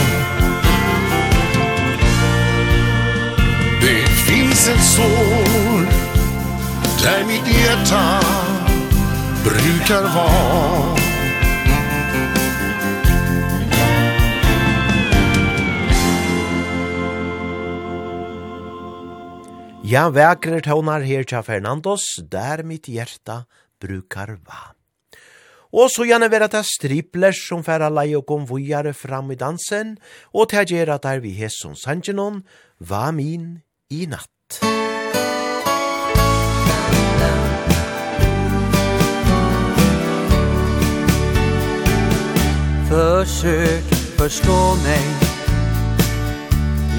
Speaker 18: sin sår Där mitt hjärta brukar vara
Speaker 1: Ja, vekre tånar her til Fernandos, der mitt hjerta brukar va. Og så gjerne vera ta striplers som færa lei og kom vujare fram i dansen, og ta gjerra der vi hesson sangenon, va min i natt.
Speaker 19: Försök förstå mig.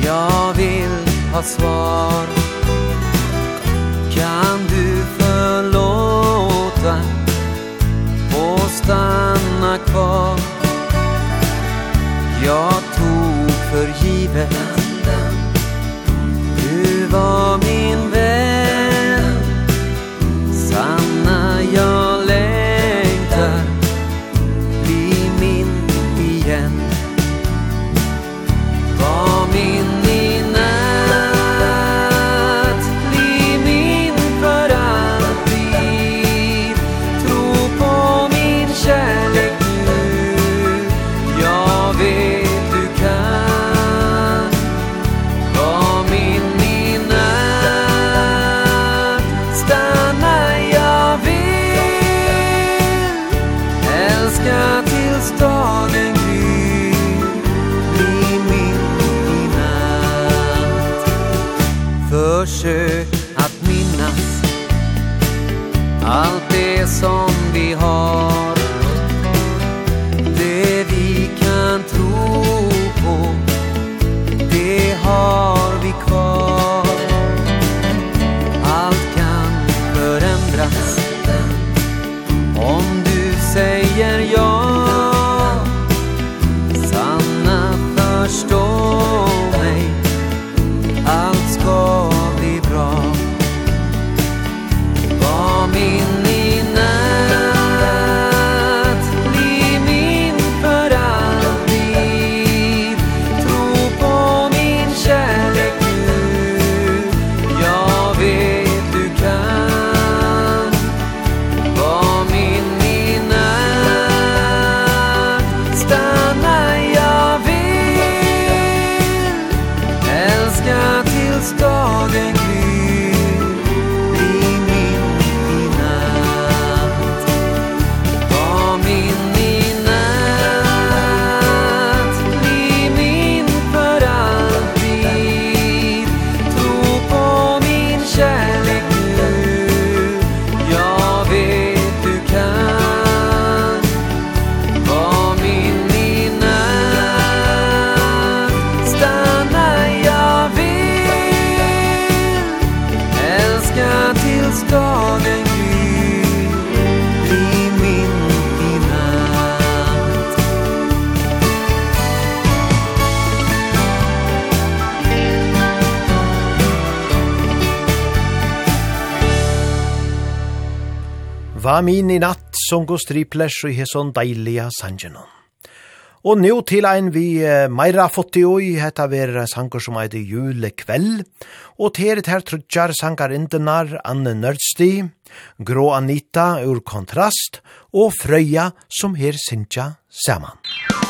Speaker 19: Jag vill ha svar. Kan du förlåta Och stanna kvar? Jag tog för givet var Amin i natt, som
Speaker 1: går striplers og hesson deilige sangenon. Og nå til ein vi meira fått i oi, hetta ver sanger som eit julekveld, og til et her trudjar sangar indenar Anne Nørdsti, Grå Anita ur kontrast, og Frøya som her sinja saman.
Speaker 15: Musikk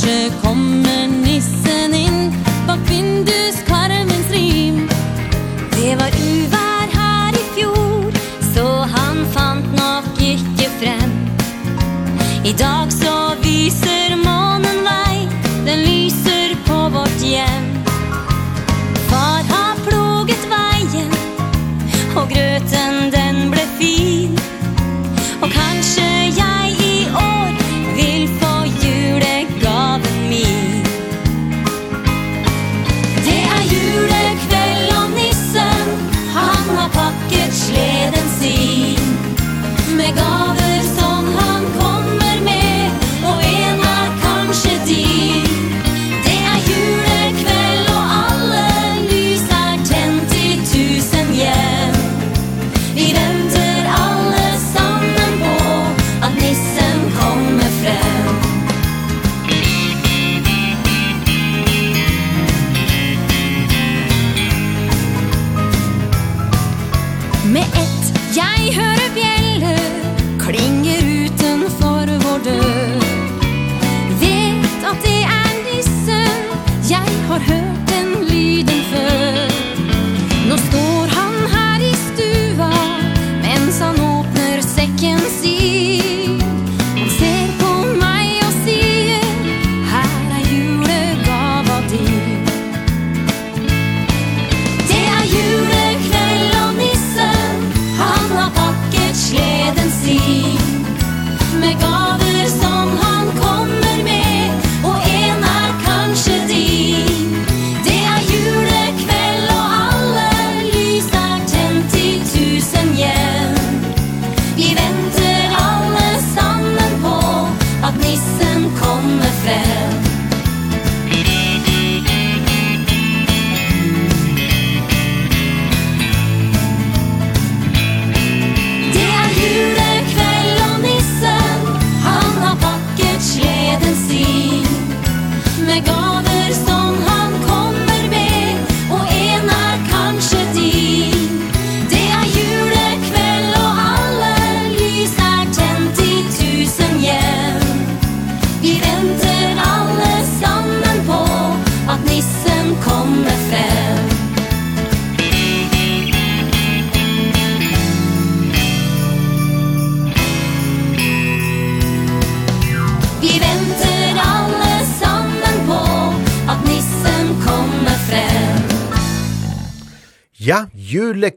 Speaker 15: kanskje kommer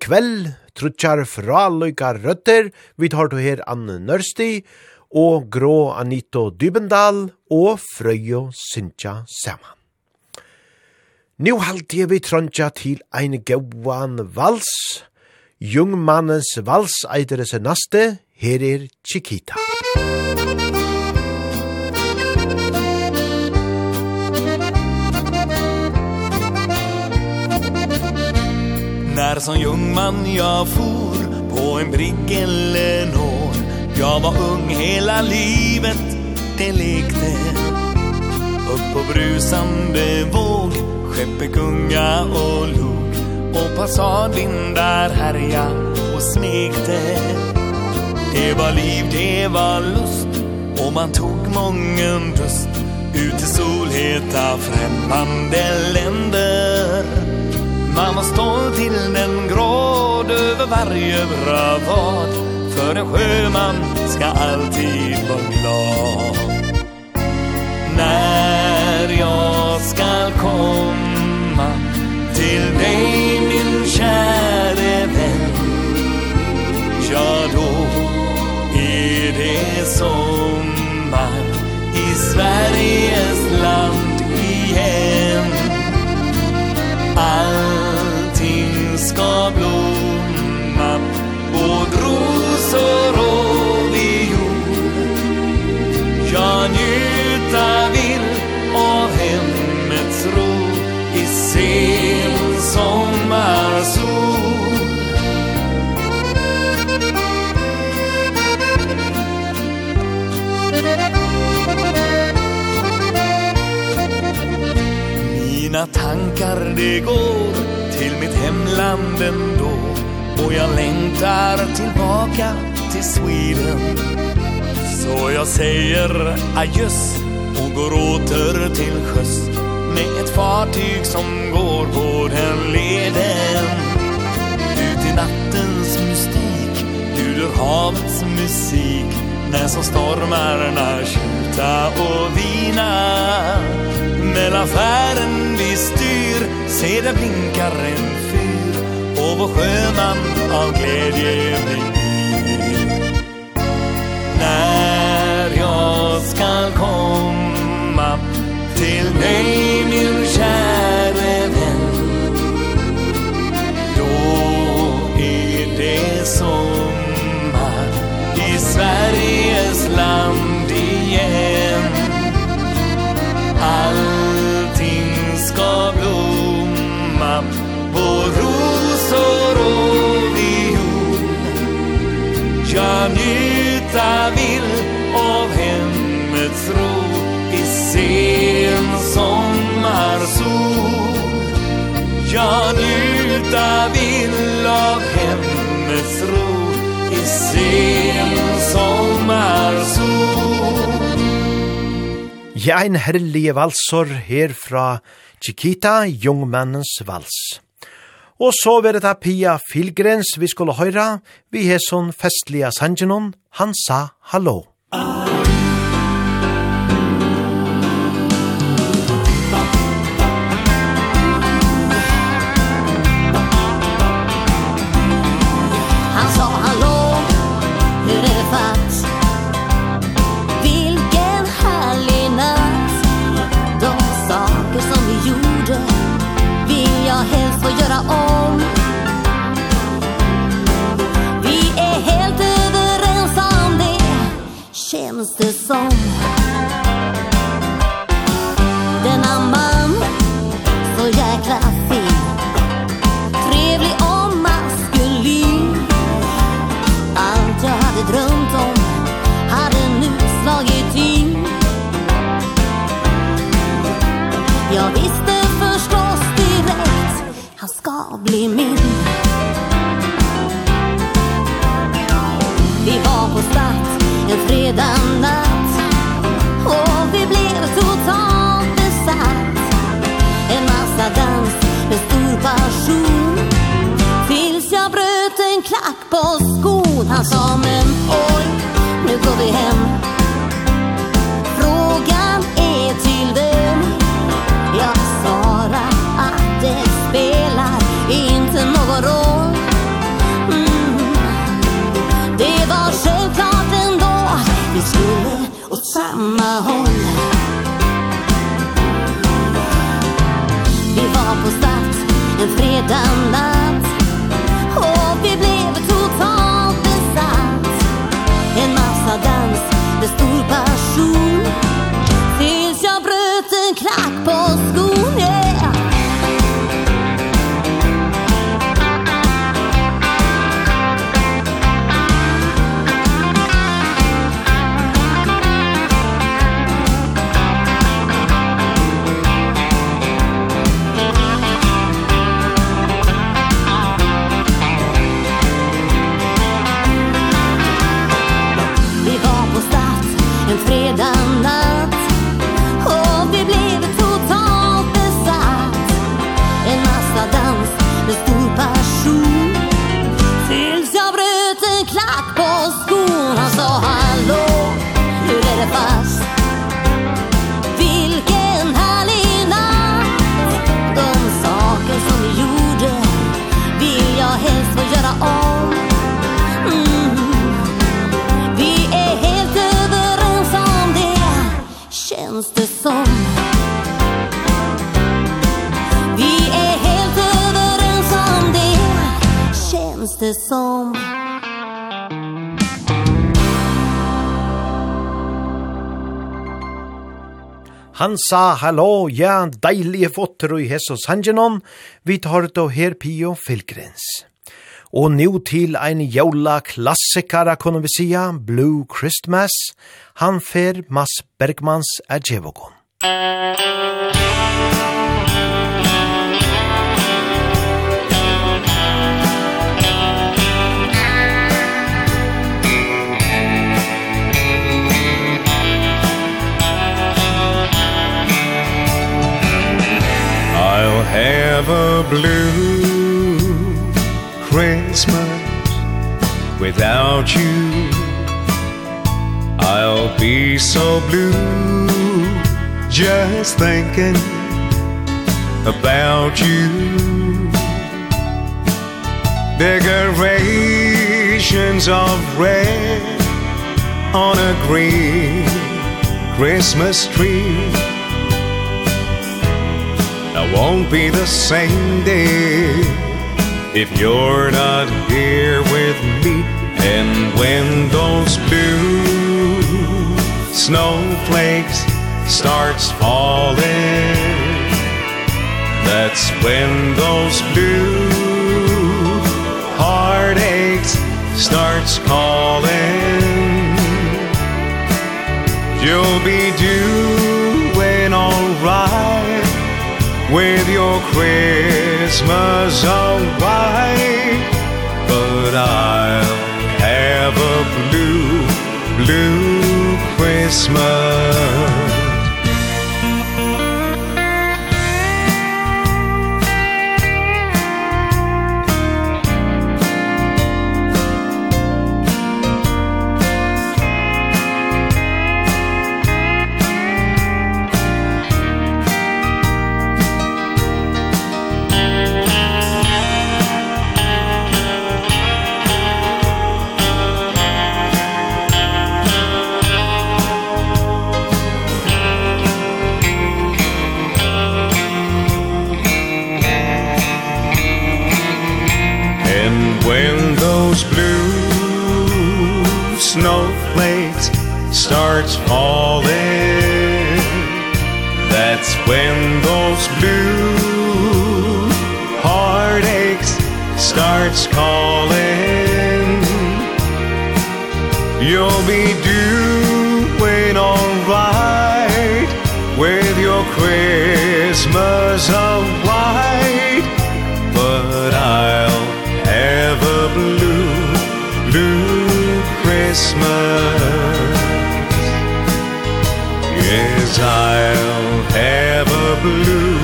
Speaker 1: kveld, trutjar fraløyga røtter, vi tar to her Anne Nørsti, og grå Anito Dybendal, og Frøyo Sintja Saman. Nå halte vi trøntja til ein gauan vals, Jungmannens vals eitere seg naste, her er Chiquita. Chiquita.
Speaker 5: När som ung man jag for på en brigg eller når Jag var ung hela livet, det lekte. Upp på brusande våg, skeppet gunga och log. Och passadvindar härja och smekte. Det var liv, det var lust Och man tog mången röst Ut i solheta främmande länder. Man var stolt till den gråd över varje bravad För en sjöman ska alltid vara glad. När jag ska komma till dig min käre vän Ja då är det sommar i Sverige. mina tankar det går till mitt hemland ändå. Och jag längtar tillbaka till Sweden. Så jag säger adjöss och går åter till sjöss. Med ett fartyg som går på den leden. Ut i nattens mystik, ljuder havets musik. När så stormarna skjuta och vina. När affären vi styr Se det blinkar en fyr Och vår sjöman av glädje blir. När jag ska komma Till dig min ska njuta vill av hemmets ro i sen sommarsol Jag njuta vill av hemmets ro i sen sommarsol
Speaker 1: Ja, en herlige valsor her fra Chiquita, jungmannens vals. Og så var det Pia Filgrens vi skulle høyra, vi hesson festliga sangenon, han sa hallo.
Speaker 20: Ah. känns det som. Denna man Så jäkla fin. Trevlig och maskulin. Allt jag hade drömt om Hade nu slagit in. Jag visste förstås direkt Han ska bli min. han sa men oj, nu går vi hem. Frågan är till vem. Jag svarar att det spelar inte någon roll. Mm. Det var självklart ändå Vi skulle åt samma håll. Vi var på start en fredag natt Jesus det som
Speaker 1: Han sa hallo, ja, deilige fotter og Jesus Hangenon, vi tar det her Pio Filgrens. Og nu til ein jævla klassikara, kunne vi sia, Blue Christmas, han fer Mads Bergmans er djevokon.
Speaker 21: I'll have a blue Christmas without you. I'll be so blue just thinking about you. Decorations of red on a green Christmas tree won't be the same day If you're not here with me. And when those blue snowflakes starts falling That's when those blue heartaches starts calling. You'll be due with your Christmas away But I'll have a blue, blue Christmas. starts falling. That's when those blue heartaches starts calling. You'll be doing all right With your Christmas of white But I'll have a blue, blue Christmas. as I'll ever blue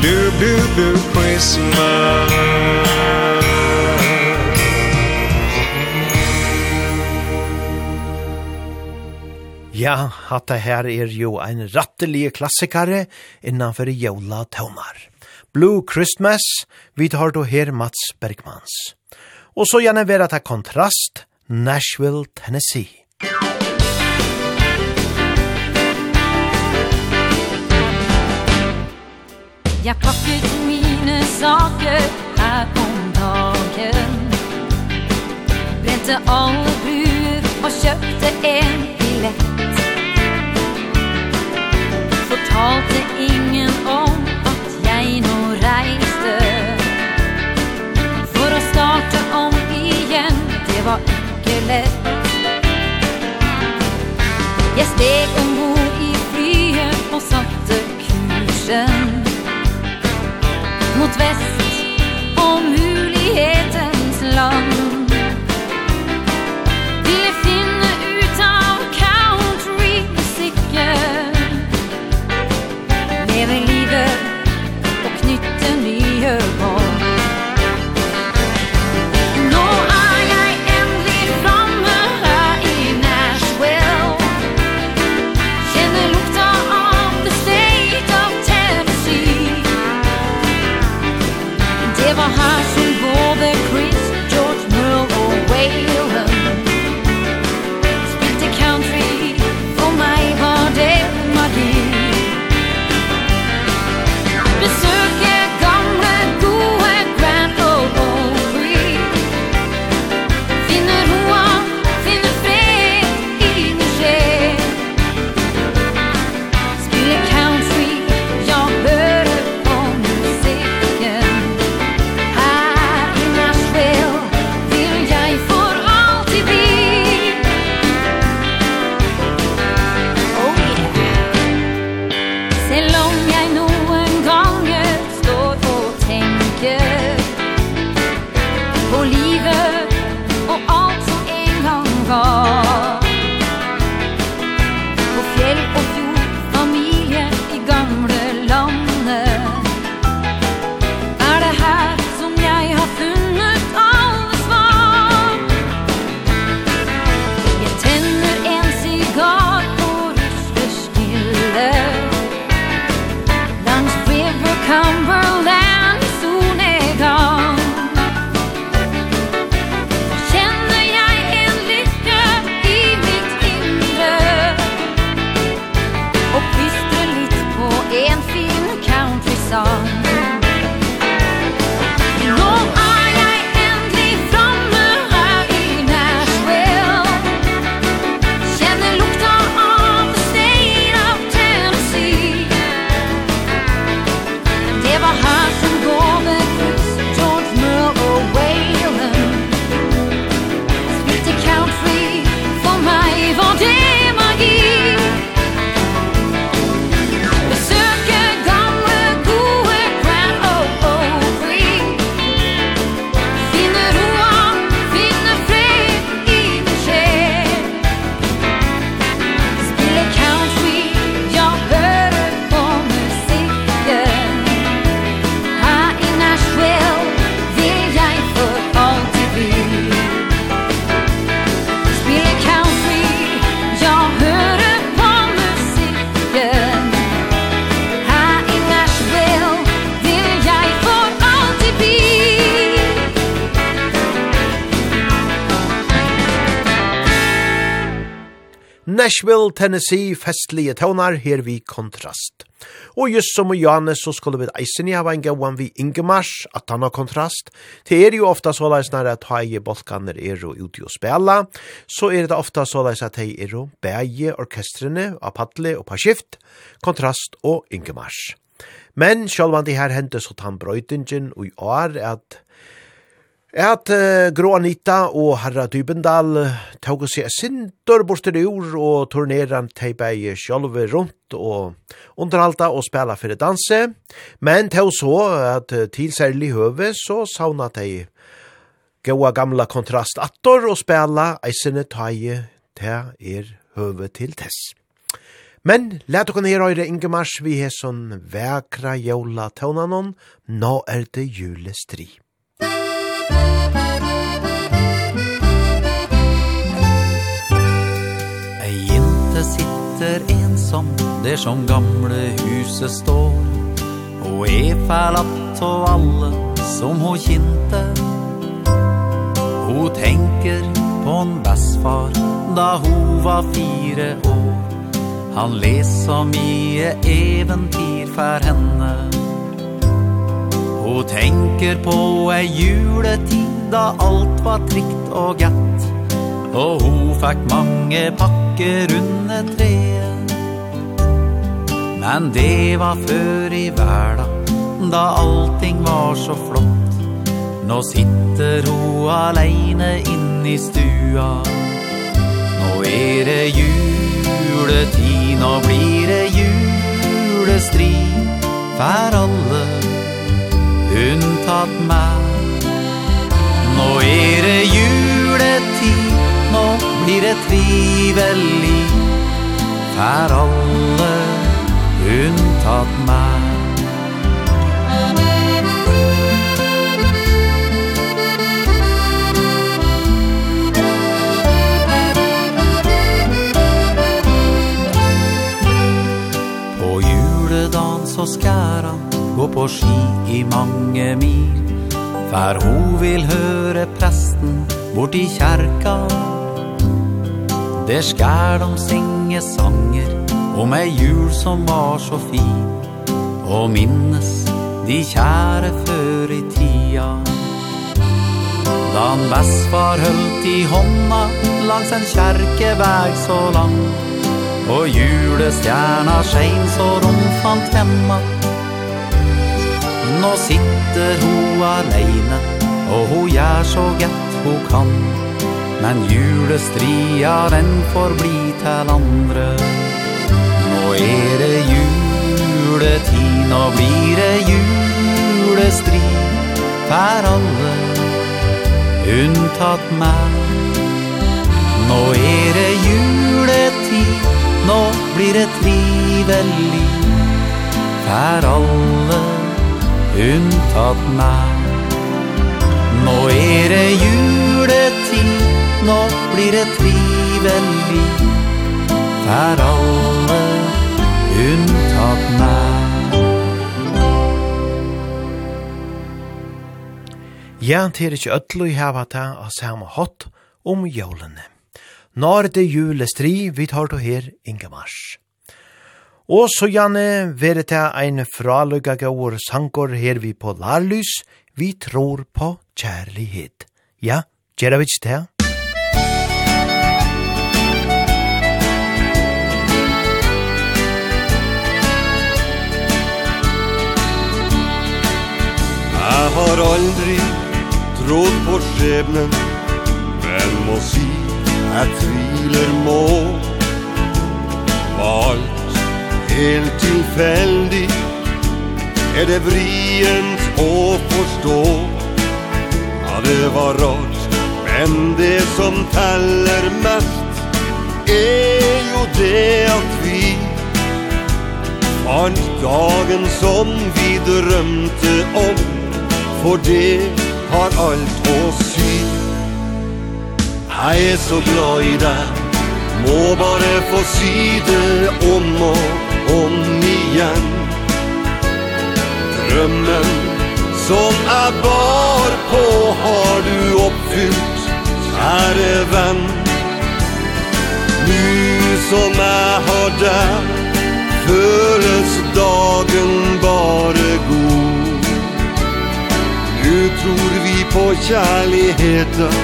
Speaker 21: Blue, blue, blue Christmas
Speaker 1: Ja, hatta her er jo ein rattelige klassikare innanfor jola tømar. Blue Christmas, vi tar då her Mats Bergmans. Og så gjerne vera ta kontrast, Nashville, Tennessee.
Speaker 15: Jag pakket mine mina saker. Her om dagen. Brente alle bruer og kjøpte en billett Fortalte ingen om att jag nå reiste För att starta om igen, det var ikke lett Jeg steg ombord i flyet og satte kursen mot väst om mulighetens land. Nashville, Tennessee,
Speaker 1: festlige tøvnar her vi kontrast. Og just som og Janne så skulle vi eisen i hava en gauan vi Ingemars, at han har kontrast. Det er jo ofta såleis nær at hei bolkaner er og ute og spela, så er det ofta såleis at hei er og bæge orkestrene av padle og par skift, kontrast og Ingemars. Men sjálvan det her hendes hos han brøytingen og i år at at uh, Grå Anita og Herra Dybendal tog seg sindur borster ur og turneran teibæg sjolve rundt og underhalda og spela fyrir danse, men tog så at til særlig høve så sauna tei gaua gamla kontrast attor og spela eisene taie te er høve til tess. Men let dere nere øyre Ingemars vi hesson vekra jævla tøvnanon, nå er det julestri.
Speaker 22: Ei jente sitter ensom Der som gamle huset står. Og er fælatt av alle Som hun kjente. Hun tenker på en bestfar Da hun var fire år. Han les så mye eventyr for henne. Hun tenker på ei juletid da alt var trygt og gatt Og hun fikk mange pakker under treet. Men det var før i verden da allting var så flott. Nå sitter hun alene inn i stua. Nå er det juletid, nå blir det julestrid For alle unntatt meg Nå er det juletid, nå blir det trivelig. Fær alle unntatt meg. På juledagen så skär han gå på ski i mange mil. For ho vil høre presten bort i kjerka Der skal de synge sanger om ei jul som var så fin Og minnes de kjære før i tida. Da han Vestfar hølt i hånda langs en kjerkeveg så lang Og julestjerna skein så romfant hemma nå sitter ho alene Og ho gjer så gett ho kan. Men julestria den får bli til andre. Nå er det juletid, nå blir det julestri Per alle, unntatt meg. Nå er det juletid, nå blir det trivelig Per alle, unntatt meg unntatt meg Nå er det juletid, nå blir det trivelig For alle unntatt meg
Speaker 1: Ja, det er ikke ødlo i hevet av samme hatt om jólene. Når det julestri, vi tar to her, Ingemars. Og så gjerne være til ein fraløyga gaur sankor her vi på larlys, vi tror på kjærlighet. Ja, gjerne vi ikke til.
Speaker 23: Jeg har aldri trodd på skjebnen Men må si, jeg tviler må Hva alt helt tilfeldig. Er det vrient å forstå Ja, det var rart Men det som teller mest Er jo det at vi Fant dagen som vi drømte om For det har alt å si. Jeg er så glad i deg Må bare få si det om og om igjen Drømmen som jeg bar på har du uppfyllt, kjære vän. Nu som jag har deg, føles dagen bare god. Nu tror vi på kjærligheten,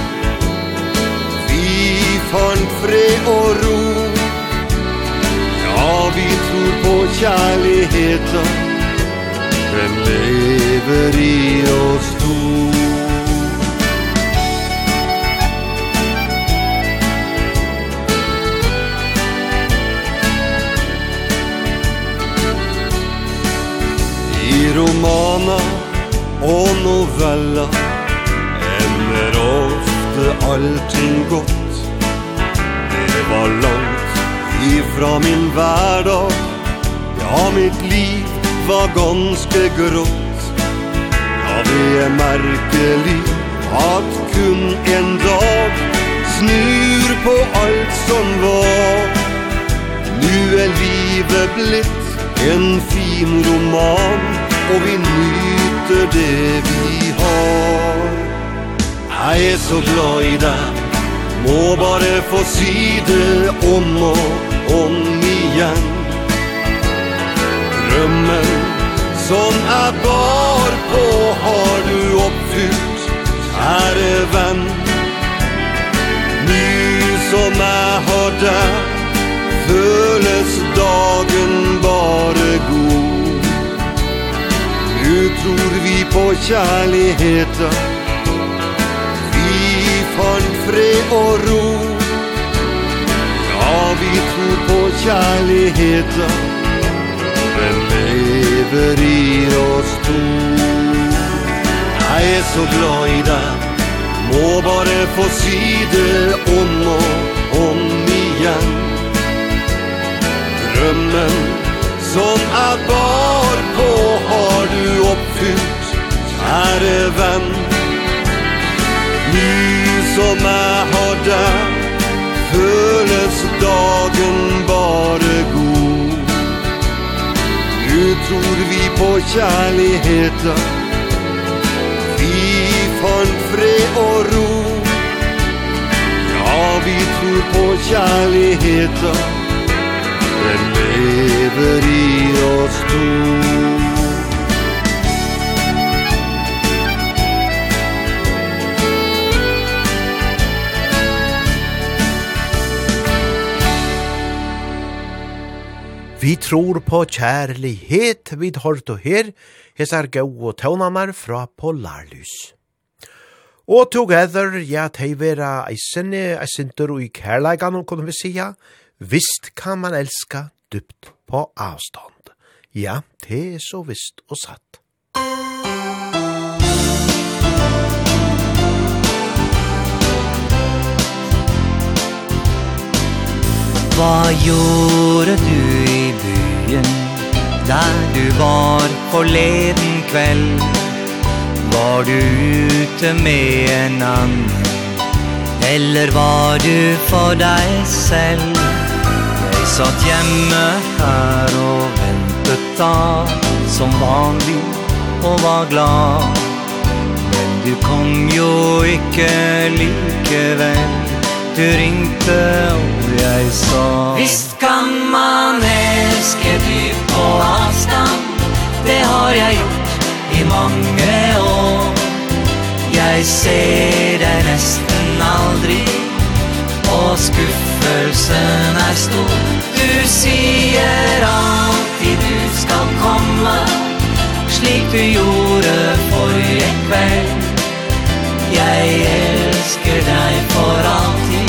Speaker 23: Vi fant fred och ro. Ja, vi på kjærligheten. Den lever i oss to? I romana og novella Ender ofte allting godt. Det var langt ifra min hverdag. Ja, mitt liv var ganske grått? Ja, det er merkelig at kun en dag Snur på alt som var. Nu er livet blitt en fin roman Og vi nyter det vi har. Jeg er så glad i deg Må bare få si det om og om igjen drömmen som är bar på har du uppfyllt är vän. Nu som är hörda Föles dagen bare god. Nu tror vi på kärligheten Vi fann fred och ro. Ja, vi tror på kärligheten Herren lever i oss to. Jeg er så glad i deg. Må bare få si det om og om igjen. Drømmen som jeg bar på har du oppfylt Kjære venn. Nu som jeg har deg Føles dagen bare god. Nu tror vi på kjærligheten Vi fant fred og ro. Ja, vi tror på kjærligheten Den lever i oss to.
Speaker 1: Vi tror på kjærlighet vid tar og her, hesar gau og tøvnanar fra Polarlys. Og together, ja, tei vera eisene, eisinter og i kærleikan, kunne vi sija, visst kan man elska dypt på avstand. Ja, det er så visst og satt.
Speaker 19: Hva gjorde du i byen Der du var forleden kveld? Var du ute med en annen Eller var du for deg selv? Jeg satt hjemme her og ventet da Som vanlig og var glad. Men
Speaker 24: du kom jo ikke likevel du ringte och jag sa Visst kan man elske typ på avstand. Det har jag gjort i mange år. Jag ser deg nesten aldrig Og skuffelsen är stor. Du sier alltid du ska komma Slik du gjorde forrige kveld. Jeg elsker deg for alltid.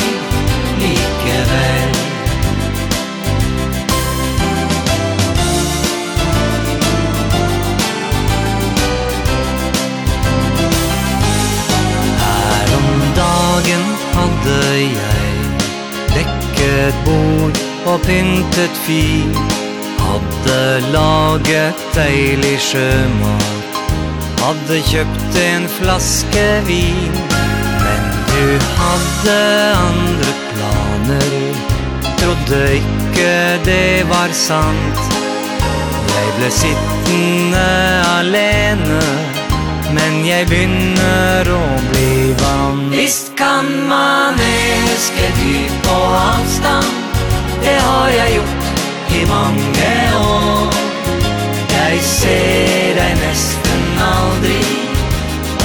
Speaker 24: jeg Dekket bord og pyntet fi Hadde laget deilig sjømat Hadde kjøpt en flaske vin. Men du hadde andre planer Trodde ikke det var sant. Jeg ble sittende alene Men jeg begynner å bli vann Visst kan man elske dyr på avstand. Det har jeg gjort i mange år. Jeg ser deg nesten aldri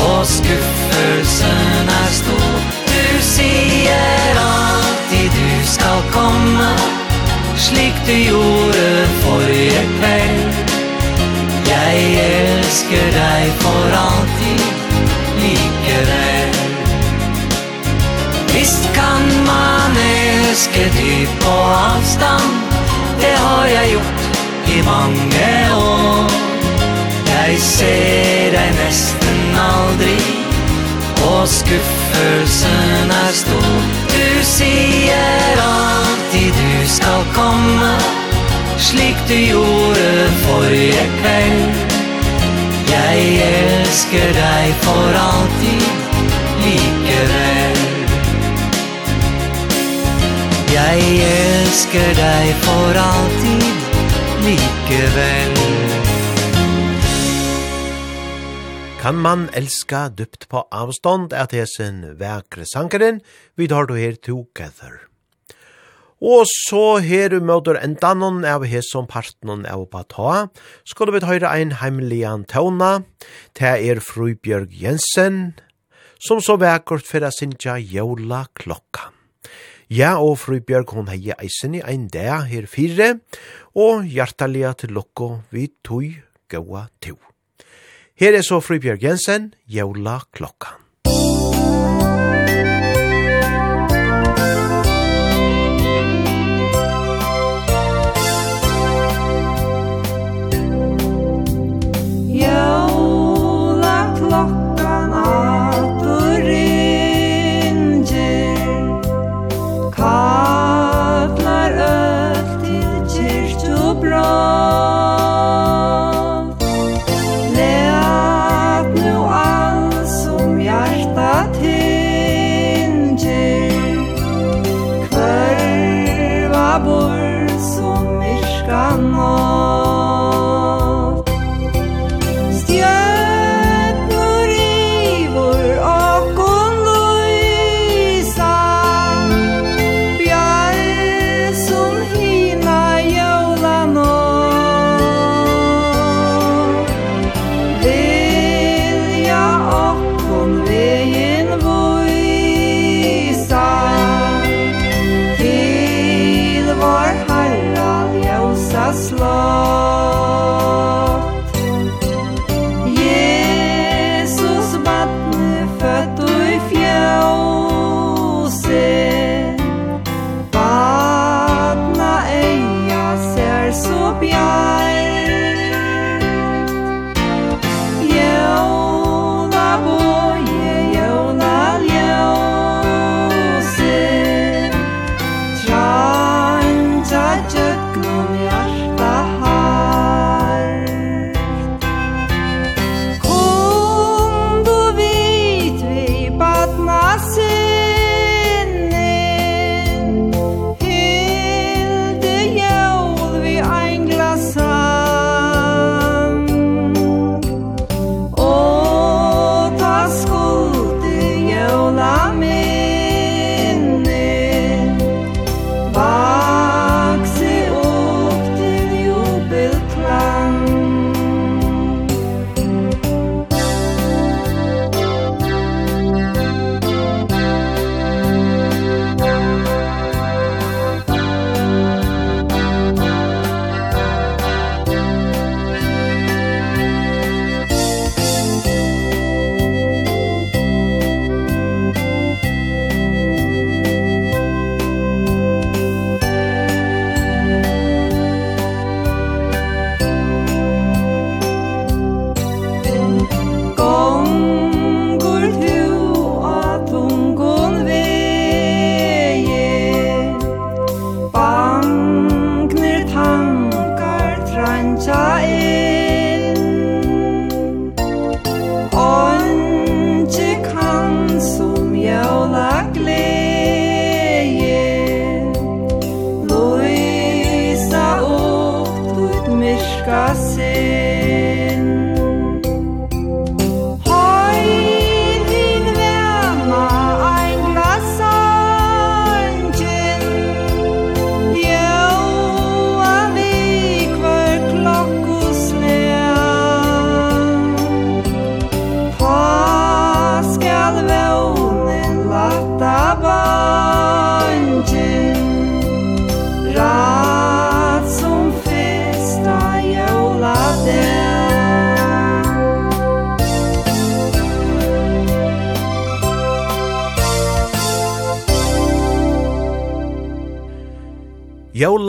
Speaker 24: Og skuffelsen er stor. Du sier alltid du skal komme Slik du gjorde forrige kveld. Jeg elsker deg for alltid likevel. Visst kan man elske dyp på avstand Det har jeg gjort i mange år. Jeg ser deg nesten aldri Og skuffelsen er stor. Du sier alltid du skal komme Slik du gjorde forrige kveld. Jeg elsker deg for alltid likevel. Jeg elsker deg for alltid likevel.
Speaker 1: Kan man elska dypt på avstånd at hesen vekre sankeren, vi tar du her together. Og så her møter endanon av hesson partnon av på ta, skal vi høre ein heimlian tåna, det er Frubjørg Jensen, som så vekkert å sinja jævla klokka. Ja, og Frubjørg hon hei eisen i ein dag her fire, og hjertalia til lokko vi tog gaua to. Her er så Frubjørg Jensen, jævla klokka.
Speaker 25: sjálv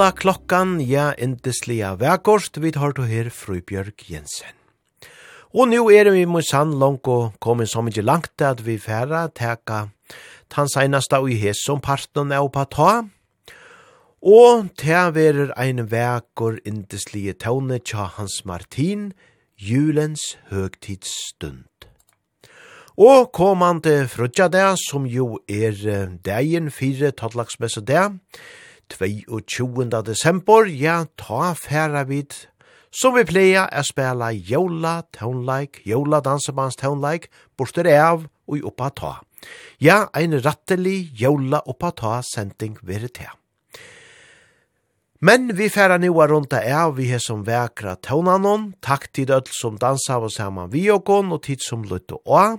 Speaker 1: Gamla klokkan, ja, indislia vekkost, vi tar to her Frøybjørg Jensen. Og nu er vi med sann langt og kommer så mye langt at vi færre teka tan seinasta og i hes som parten er oppa ta. Og ta verer ein vekor indeslige tåne tja Hans Martin, julens høgtidsstund. Og komande frutja det, som jo er dagen fire tattlagsmesse det, 22. desember, ja, ta færa vid, som vi pleier er spela jola tånleik, jola dansebands tånleik, borster av og oppa ta. Ja, ein rattelig jola oppa ta sending veri til. Men vi færa nu a rundt av vi her som vekra tånanon, takk til døll som dansa av saman vi og gån, og tid som lutt og.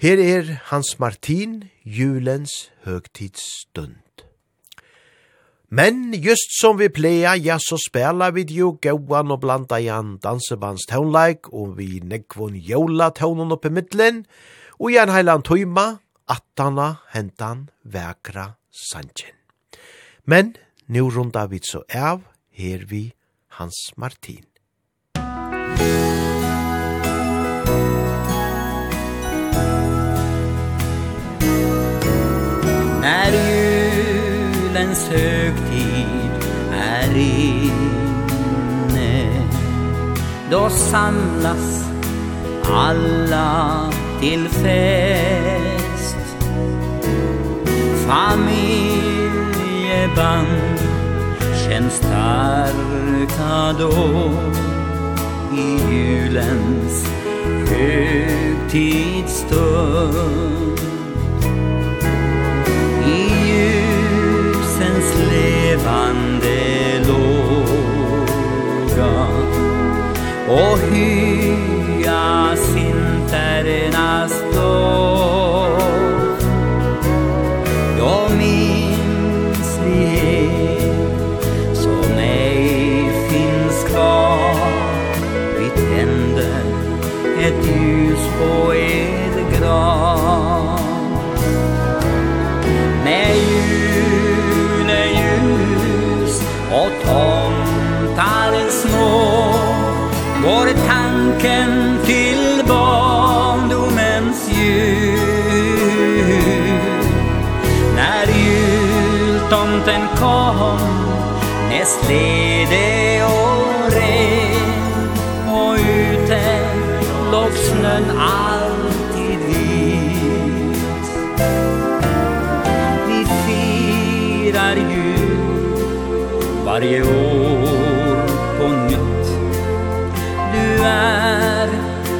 Speaker 1: Her er Hans Martin, julens høgtidsstund. Men just som vi pleia, ja, så spela vi jo gauan og blanda igjen dansebands tånleik, og vi nekvun jola tånen oppe i middelen, og igjen heilan tøyma, attana hentan vekra sanjen. Men nu runda vi så av, her vi Hans Martin.
Speaker 9: Herrens högtid är inne. Då samlas alla till fest. Familjeband känns starka då. I julens högtidsstund fan det låga och Se re Og ute låg snøen alltid hvit Vi firar jul Varje år på nytt. Du är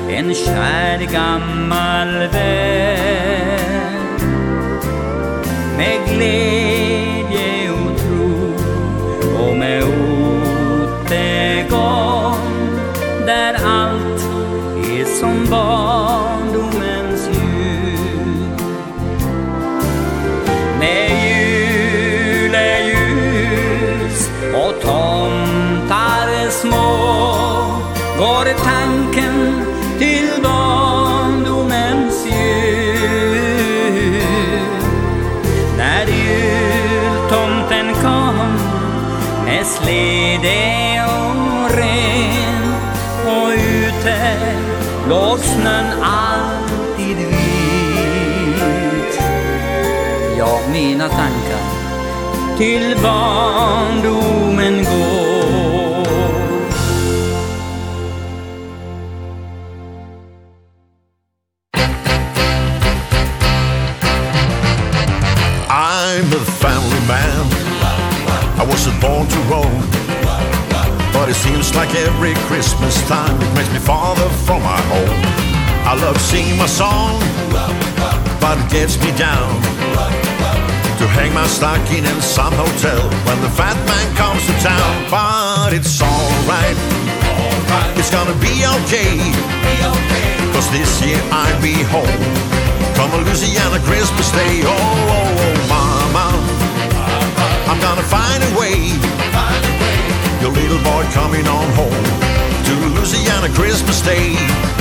Speaker 9: en kär gammal vän Med glädje var till
Speaker 19: barndomen går.
Speaker 26: I'm a family man. I wasn't born to roam. But it seems like every Christmas time It makes me farther from my home. I love singing my song But it gets me down hang my stocking in some hotel. When the fat man comes to town But it's alright. Right. It's gonna be okay. be okay. Cause this year I'll be home. From a Louisiana Christmas day. Oh, oh, oh, mama. I'm gonna find a way. Your little boy coming on home. To Louisiana Christmas day.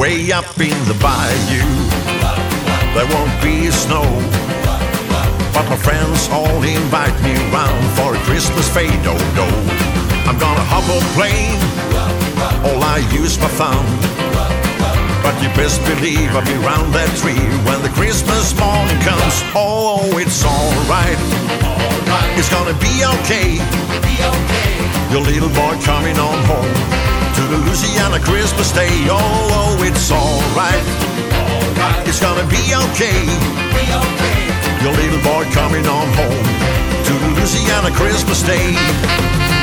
Speaker 26: way up in the bayou. There won't be snow. But my friends all invite me round for a Christmas fade-o-do I'm gonna hop on plane All I use my thumb But you best believe I'll be round that tree When the Christmas morning comes. Oh, it's alright It's gonna be okay. Your little boy coming on home to the Louisiana Christmas Day Oh, oh, it's alright right. It's gonna be okay Be okay Your little boy coming on home To the Louisiana Christmas Day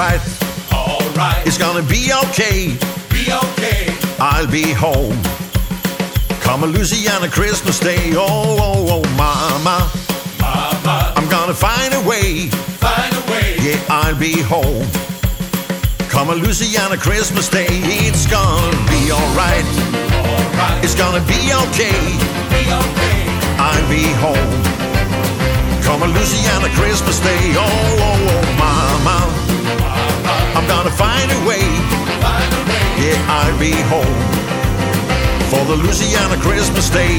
Speaker 26: right. All right. It's gonna be okay. Be okay. I'll be home. Come a Louisiana Christmas Day. Oh, oh, oh, mama. Mama. I'm gonna find a way. Find a way. Yeah, I'll be home. Come a Louisiana Christmas Day. It's gonna be all right. All right. It's gonna be okay. Be okay. I'll be home. Come a Louisiana Christmas Day. Oh, oh, oh, mama. I'm gonna find a way. Find a way. Yeah, I'll be home For the Louisiana Christmas Day.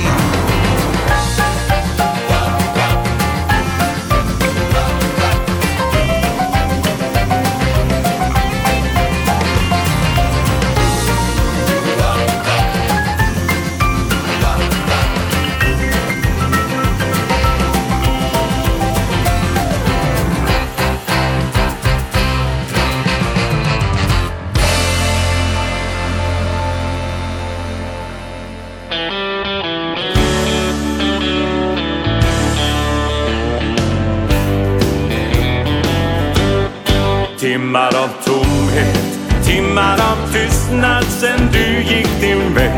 Speaker 5: sen du gick din väg.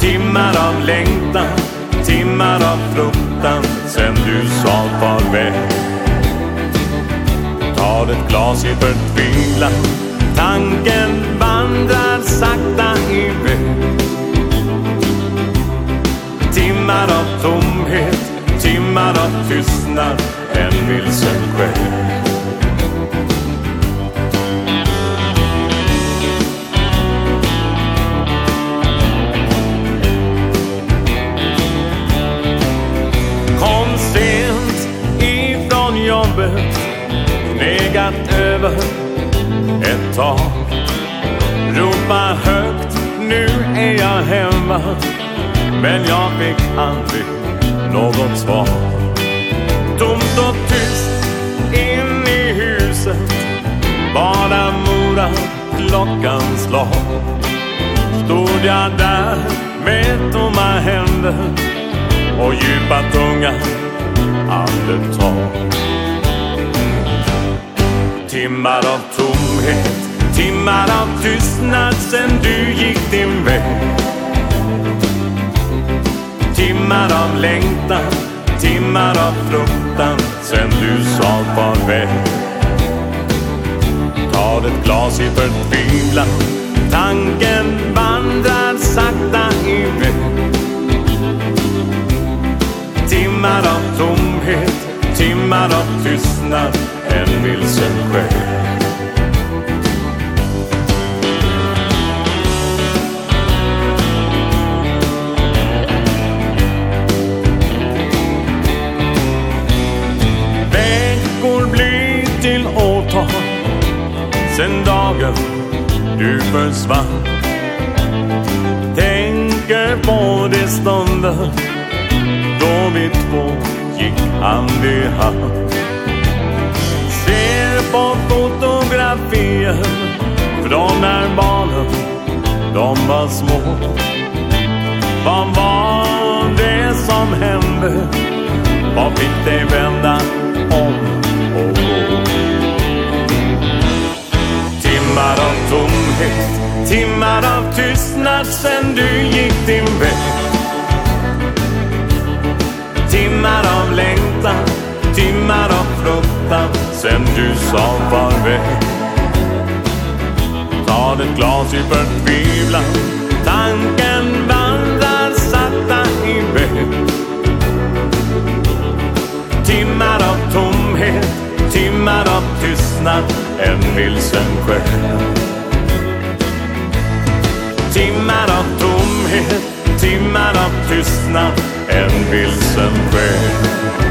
Speaker 5: Timmar av längtan, timmar av fruktan Sen du sa farväl. Tar ett glas i förtvivlan Tanken vandrar sakta iväg. Timmar av tomhet, timmar av tystnad En vilsen kväll lever ett tag Ropa högt, nu är jag hemma. Men jag fick aldrig något svar. Tomt och tyst in i huset. Bara mora klockan slag Stod jag där med tomma händer. Och djupa tunga andetag Timmar av tomhet Timmar av tystnad sen du gick din väg. Timmar av längtan Timmar av fruktan sen du sa farväl. Tar ett glas i förtvivlan Tanken vandrar sakta i iväg Timmar av tomhet Timmar av tystnad en vilsen själ. Veckor blir till åtal Sen dagen du försvann Tänker på det stunder Då vi två gick hand i hand fotografier Från när barnen, de var små Vad var det som hände? Vad fick dig vända om och gå? Timmar av tomhet, timmar av tystnad sen du gick din väg Timmar av längtan, timmar av frukt hjärta sen du sa farväl Ta ett glas i förtvivlan Tanken vandrar sakta iväg Timmar av tomhet Timmar av tystnad En vilsen själ Timmar av tomhet Timmar av tystnad En vilsen själ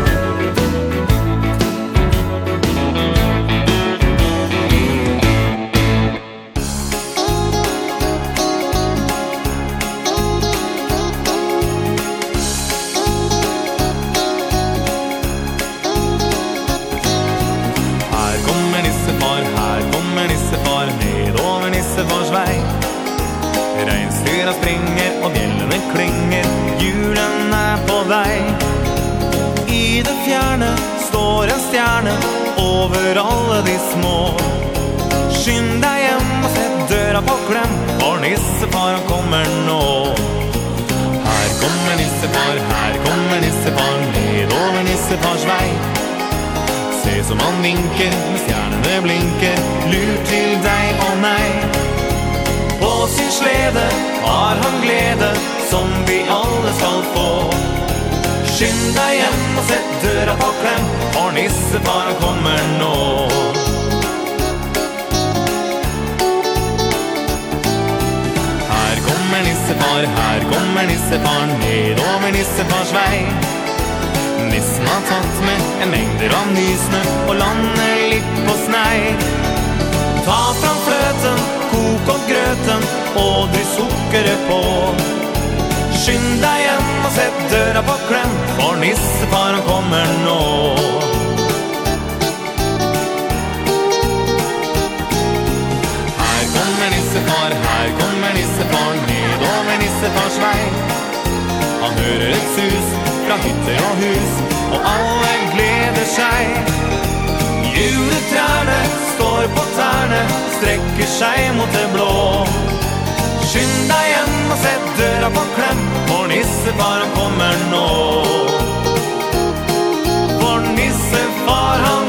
Speaker 27: her. Her kommer nissefar ned over nissefars vei. Se som han vinker, med stjernene blinker. Lur til deg og meg. På sin slede har han glede Som vi alle skal få. Skynd deg hjem og sett døra på klem For nissefar kommer nå. nissefar, her kommer nissefar Ned over nissefars vei. Nissen har tatt med en mengder av nysnø Og lander litt på snei. Ta fram fløten, kok opp grøten Og dry sukkeret på. Skynd deg hjem og sett døra på klem For nissefar han kommer nå. Her kommer nissefar, her kommer nissefar huset tar svei Man hører et sus fra hytter og hus Og alle gleder seg. Juletrærne står på tærne Strekker seg mot det blå. Skynd deg hjem og sett døra på klem For nissefar han kommer nå. For nissefar han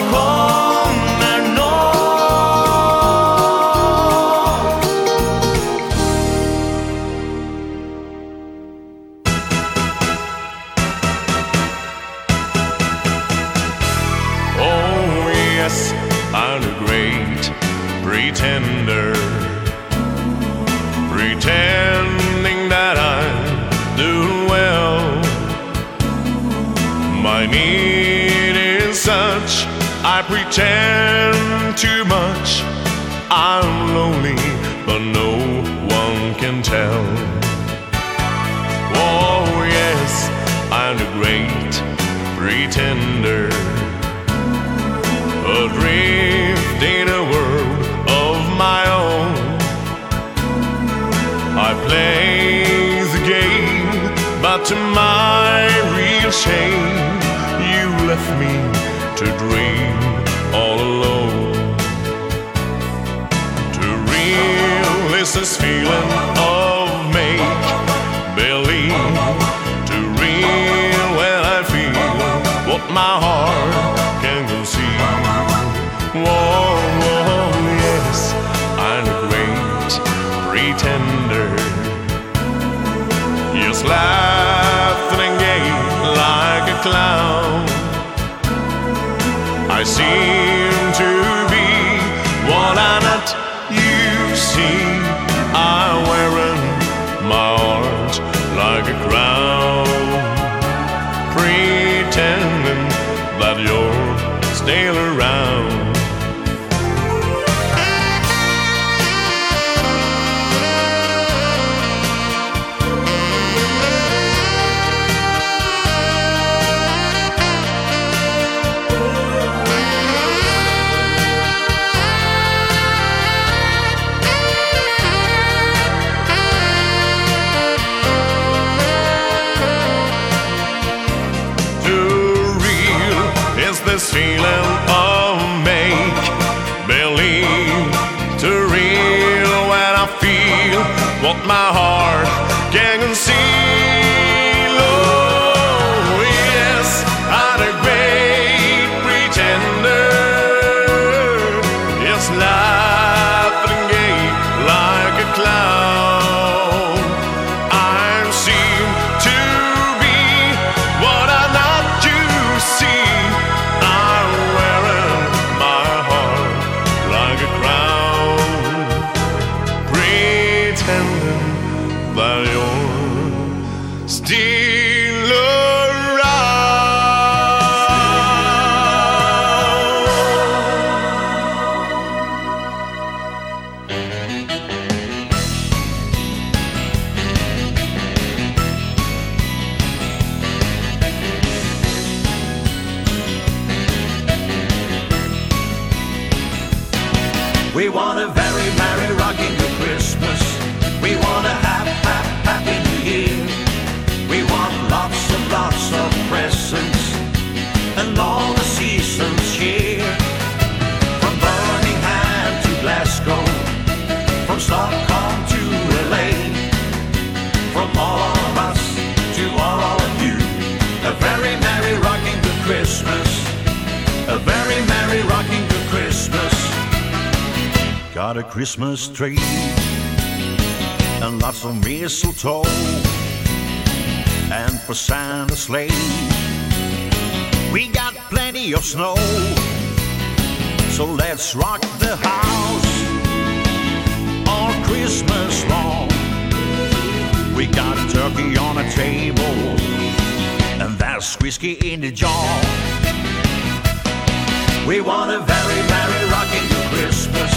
Speaker 5: pretend too much. I'm lonely but no one can tell. Oh yes I'm a great pretender. Adrift in a world of my own. I play the game but to my real shame you left me to dream.
Speaker 26: got a Christmas tree. And lots of mistletoe. And for Santa's sleigh. We got plenty of snow. So let's rock the house All Christmas long We got a turkey on a table. And there's whiskey in the jar. We want a very, very rocking Christmas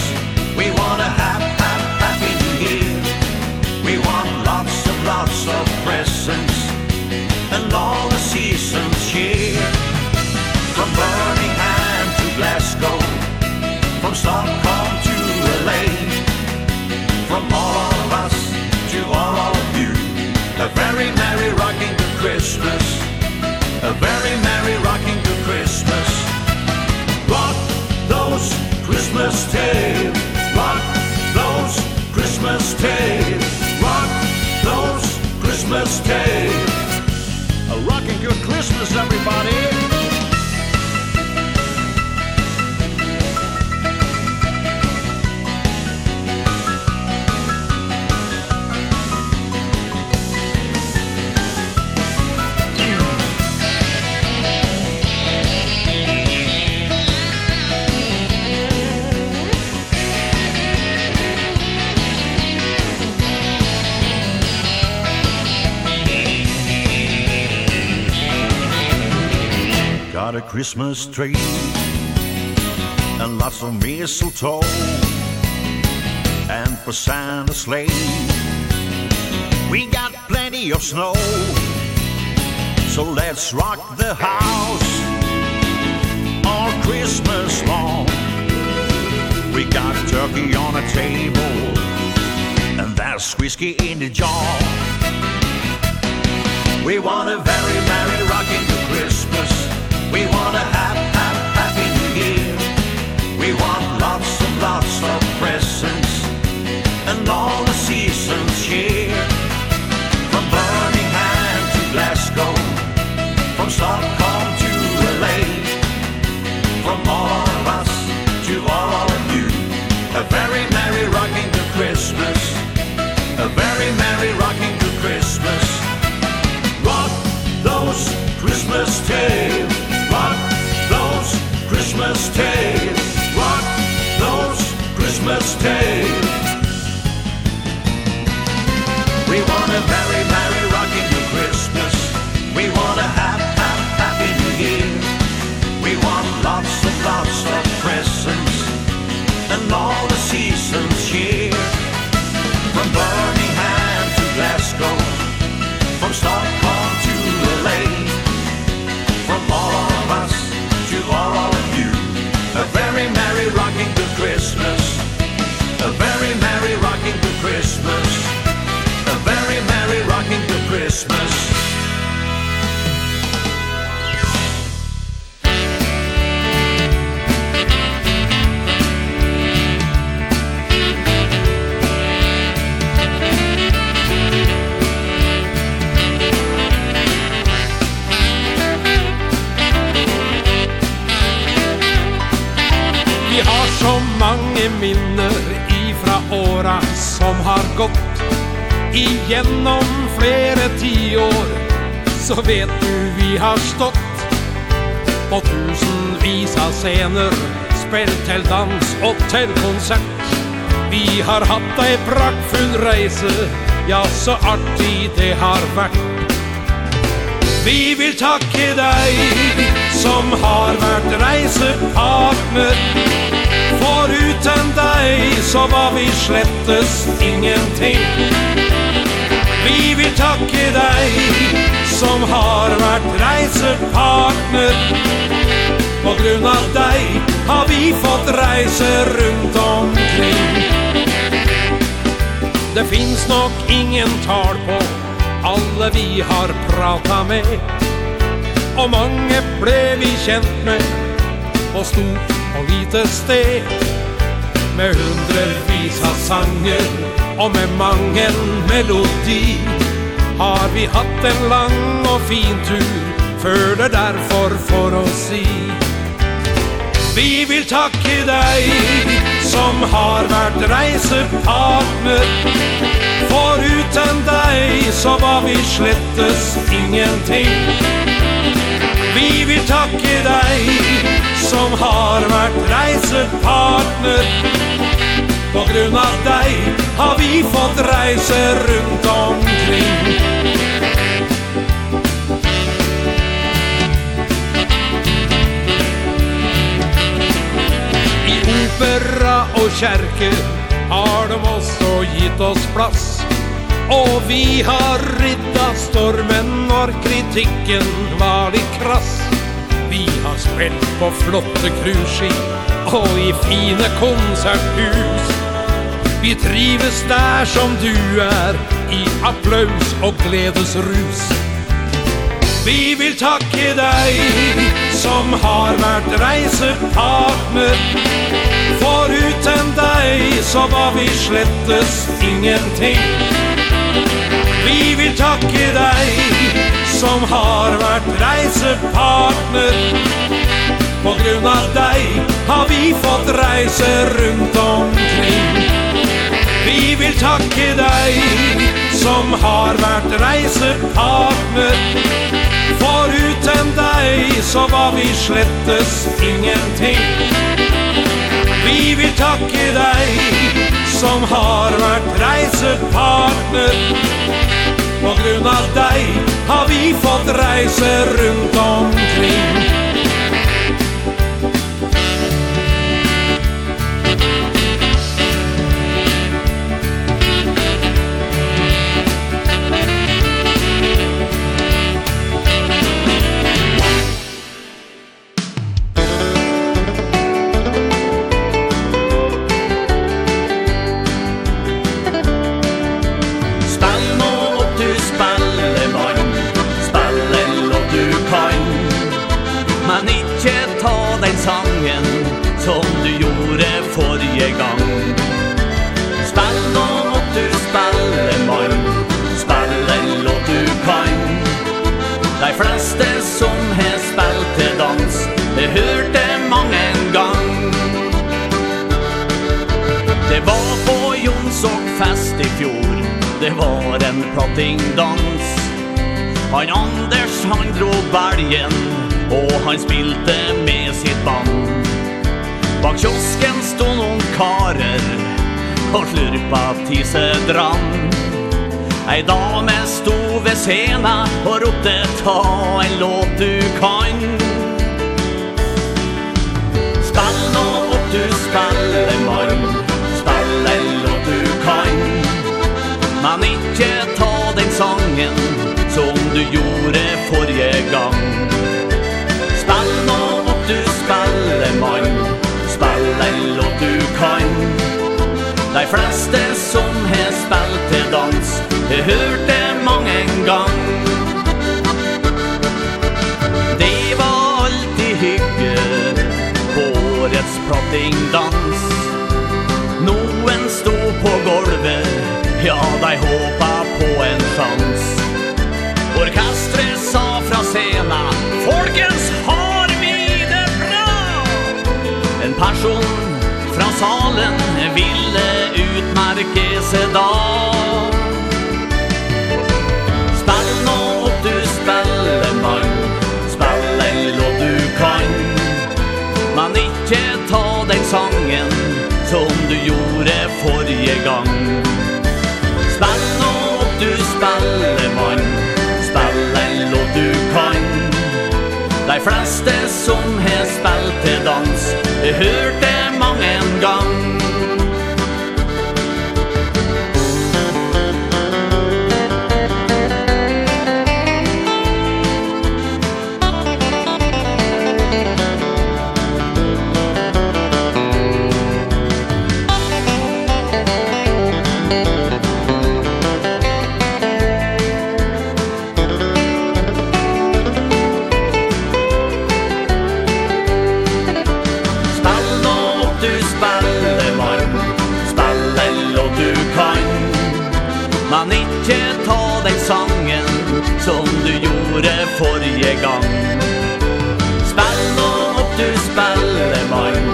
Speaker 26: We want a hap, hap, happy new year We want lots and lots of presents And all the seasons here. From Birmingham to Glasgow From Stockholm to LA From all of us to all of you. A very merry rocking good Christmas. A very merry rocking good Christmas. Rock those Christmas tales just take Christmas tree And lots of mistletoe And for Santa's sleigh. We got plenty of snow So let's rock the house All Christmas long We got turkey on a table And there's whiskey in the jar. We want a very merry rocking Christmas. We want a hap, hap, happy new year. We want lots and lots of presents And all the seasons cheer. From Birmingham to Glasgow From Stockholm to LA From all of us to all of you. A very merry rocking good Christmas. A very merry rocking good Christmas. Rock those Christmas tales
Speaker 17: day Igjennom flere tiår Så vet du vi har stått På tusenvis av scener Spilt til dans og til konsert. Vi har hatt ei prakkfull reise Ja, så artig det har vært. Vi vil takke deg Som har vært reisepartner. For uten deg så var vi slettes ingenting. Vi vil takke deg som har vært reisepartner. På grunn av deg har vi fått reise rundt omkring. Det finns nok ingen tal på alle vi har prata med. Og mange ble vi kjent med på stort og lite sted med hundrevis av sanger og med mange melodi har vi hatt en lang og fin tur før det derfor for å si. Vi vil takke deg som har vært reisepartner. For uten deg så var vi slettes ingenting takke deg Som har vært reisepartner. På grunn av deg har vi fått reise rundt omkring. I opera og kjerke har de også gitt oss plass. Og vi har ridda stormen når kritikken var litt krass skjelp på flotte cruiseskip og i fine konserthus. Vi trives der som du er, i applaus og gledesrus. Vi vil takke deg som har vært reisepartner For uten deg så var vi slettes ingenting Vi vil takke deg som har vært reisepartner på grund av dig har vi fått reise runt omkring. Vi vill tacka dig som har varit reisepartner. For utan dig så var vi slettes ingenting. Vi vill tacka dig som har varit reisepartner. På grund av dig har vi fått reise runt omkring.
Speaker 6: Han Anders han dro bergen Og han spilte med sitt band. Bak kiosken stod noen karer Og slurpa tisedrann Ei dame stod ved scena Og ropte ta en låt du kan. Spill nå opp du spiller mann Spell en låt du kan. Men ikke ta den sangen som du gjorde forrige gang. Spill nå opp du spellemann Spill en låt du kan. De fleste som har spilt til dans Har hørt det mange en gang. Det var alltid hygge På årets plattingdans. Noen stod på golvet Ja, de håpa på en sjans. salen ville utmerke seg
Speaker 28: dag Spell nå opp du spellemann Spell en låt du kan. Man ikke ta den sangen Som du gjorde forrige gang. Spell nå opp du spellemann Spell en låt du kan ei flaste som har spilt til dans. Jeg hørte mange gang. forrige gang. Spall nå opp du spellemann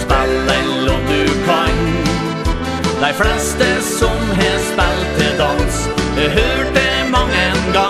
Speaker 28: Spall ell om du kan. De fleste som har spellt til dans Hørte mange en gang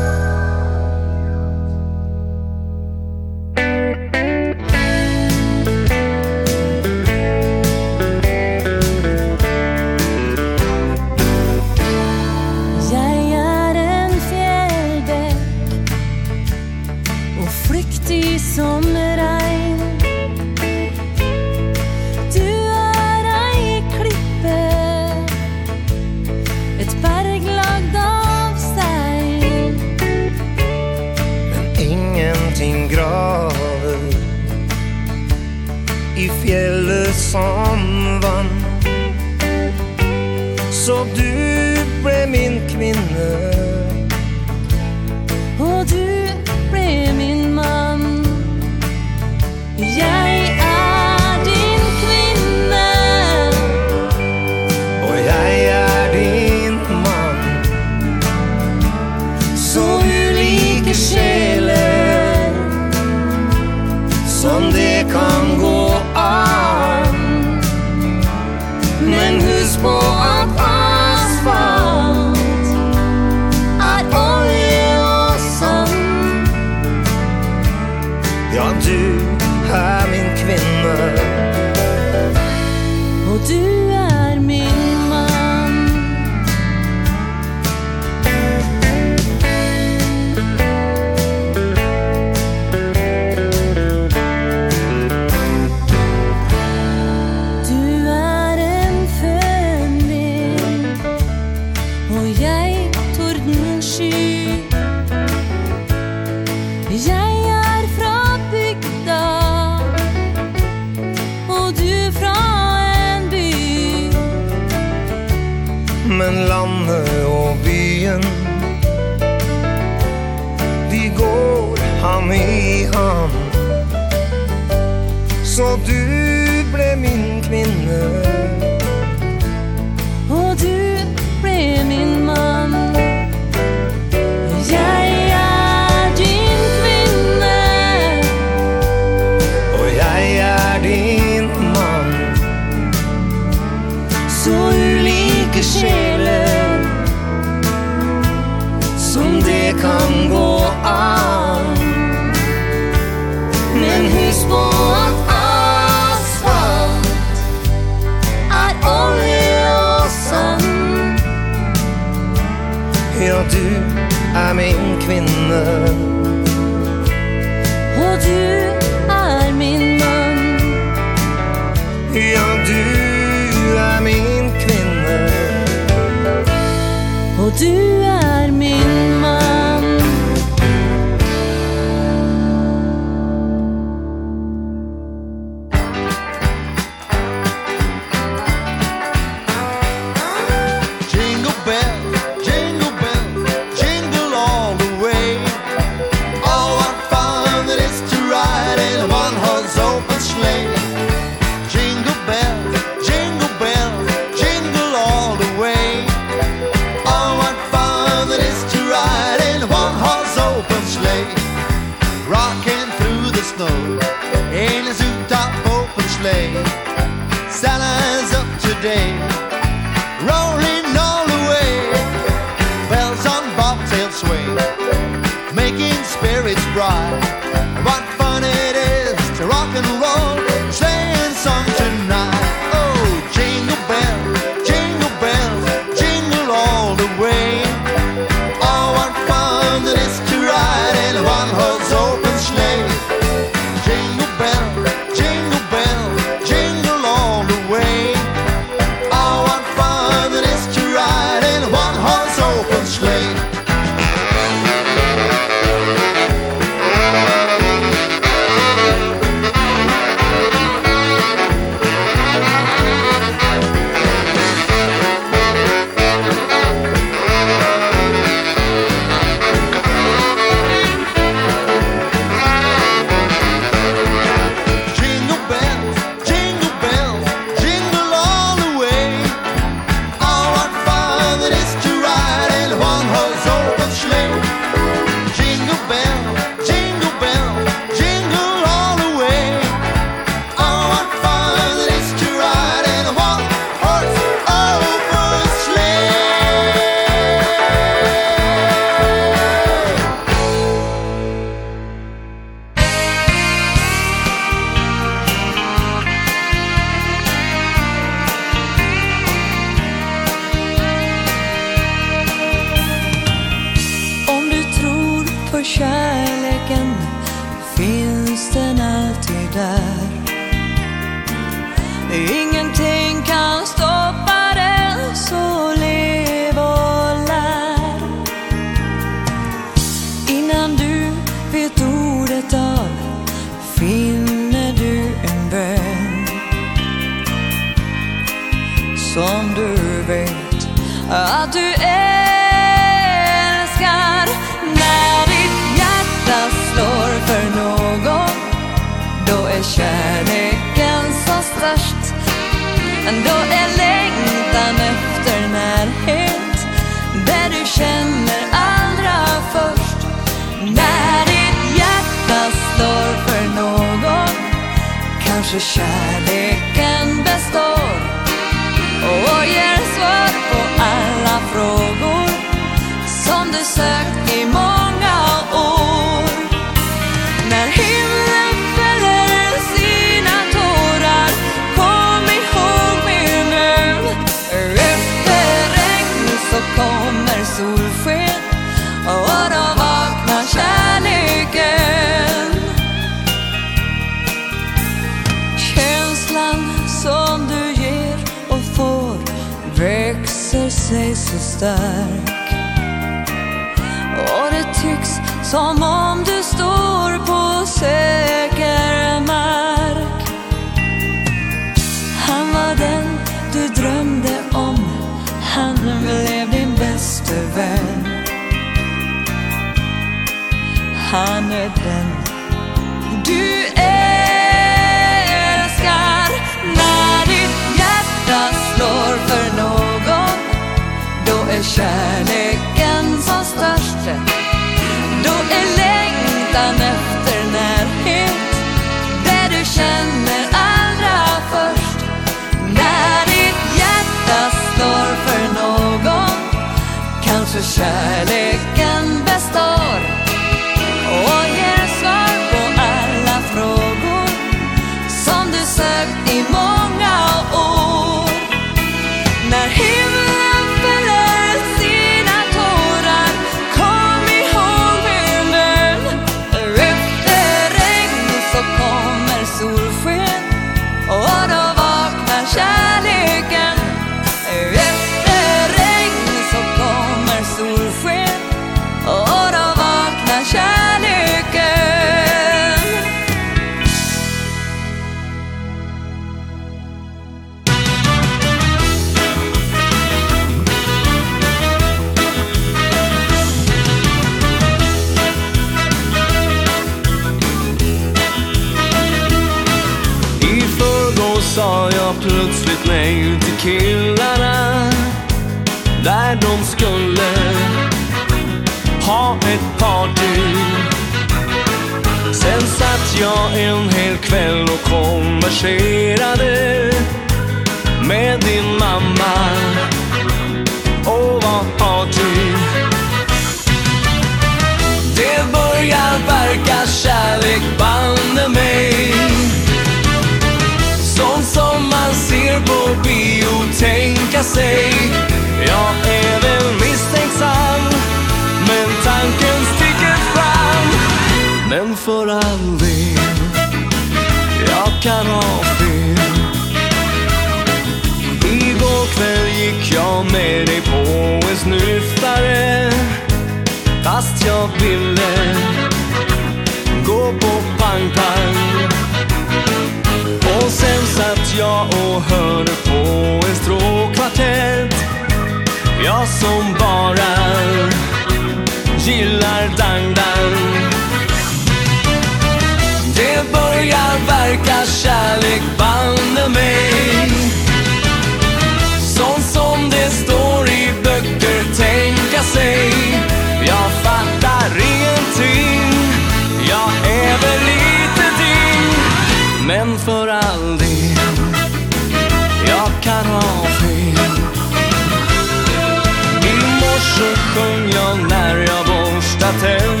Speaker 29: tell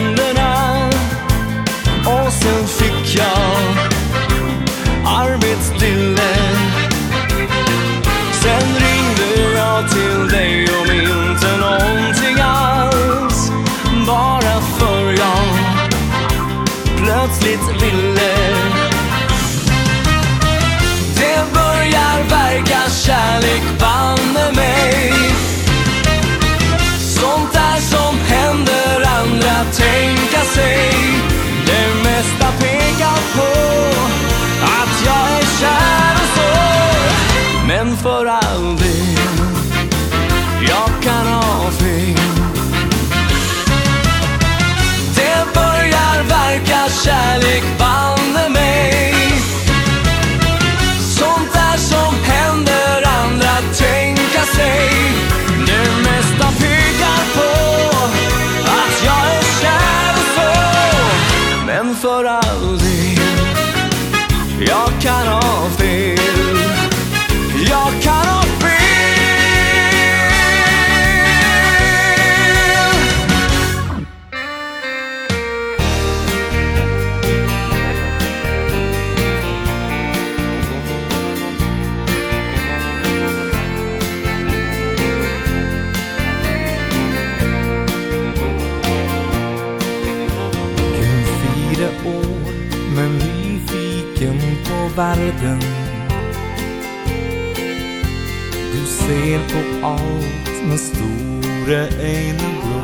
Speaker 30: og
Speaker 31: alt med
Speaker 7: store øyne blå.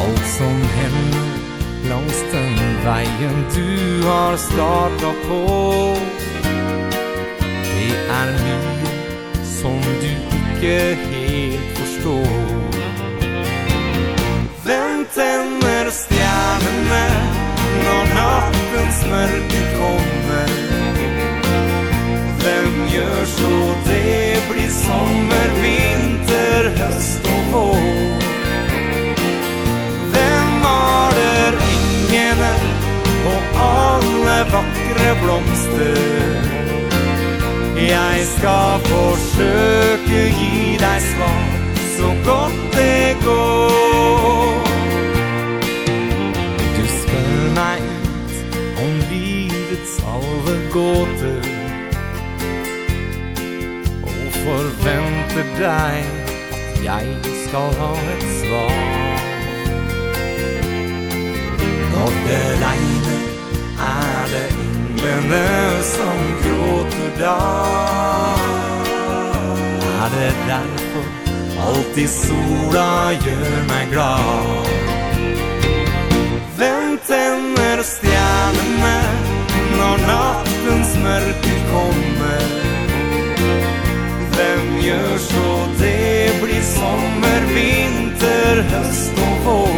Speaker 7: Alt som hender langs den veien du har startet på Det er mye som du ikke helt forstår. Hvem tenner stjernene når nattens mørke kommer gjør så det blir sommer, vinter, höst och vår. Vem maler ängarna och alla vackra blomster? Jag ska forsøke gi deg svar så godt det går. Du spør meg ut om livets alle gåter forventer deg at jeg skal ha et svar. Når det regner er det englene som gråter da Er det derfor alltid sola gjør meg glad? Hvem tenner stjernene når nattens mørke kommer gjør så det blir sommer, vinter, höst och vår.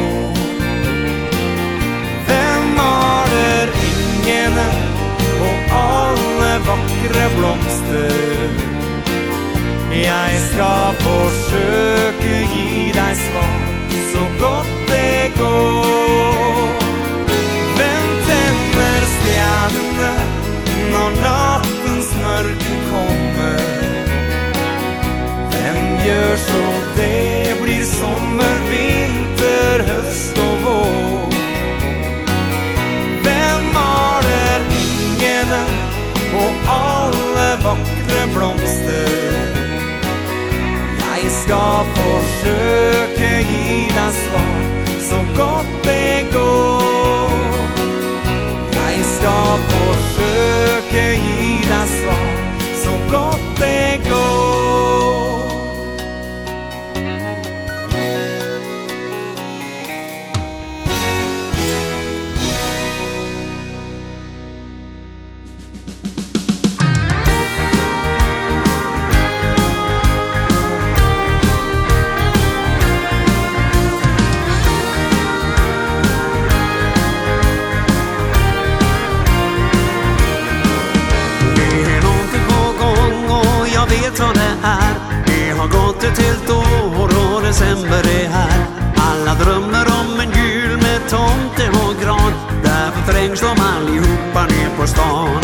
Speaker 7: Vem maler ingene og alle alla vackra blomster? Jeg skal forsøke gi deg svar så godt det går. Hvem tenner stjernene når natten gjør så det blir sommer, vinter, höst och vår. Vem har det ringen och alla vackra blomster? Skal forsøke gi deg svar så godt det går. Jeg skal forsøke gi deg svar
Speaker 32: är Det har gått ett helt år och december är här. Alla drömmer om en jul med tomte och gran. Därför trängs de allihopa ner på stan.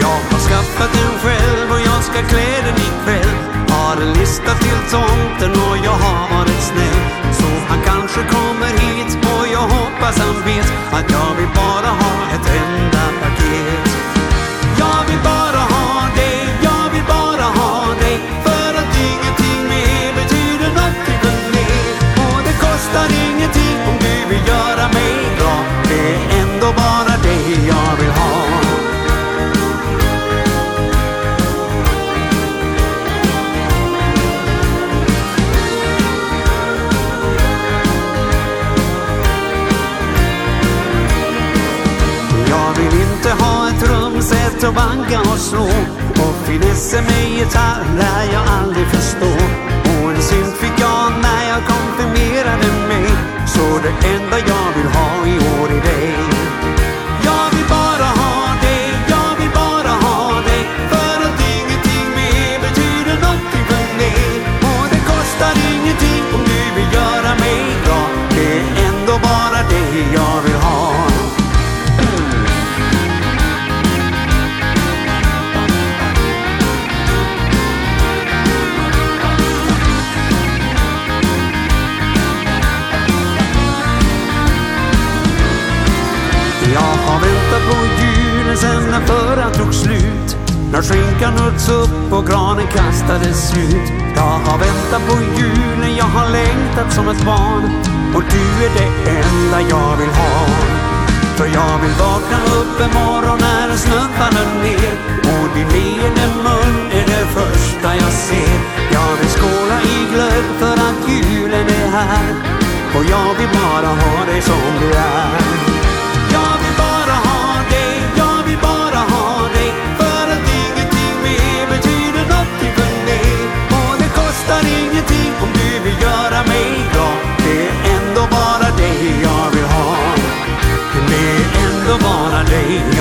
Speaker 32: Jag har skaffat en själv och jag ska klä den ikväll. Har en lista till tomten och jag har varit snäll. Så han kanske kommer hit och jag hoppas han vet Att jag vill bara ha ett enda paket. och bara det jag vill ha. Jag vill inte ha ett rum, sätt och banka och slå. Och finessen med gitarr lär jag aldrig förstå. Och en synt fick jag när jag konfirmerade mig. Så det enda jag vill ha i år är dig. sen förra tog slut. När skinkan hölls upp och granen kastades ut. Jag har väntat på julen, jag har längtat som ett barn. Och du är det enda jag vill ha. För jag vill vakna upp en morgon när snön faller ner. Och din leende mun är det första jag ser. Jag vill skåla i glöd för att julen är här. Och jag vill bara ha dig som du är.
Speaker 33: the one I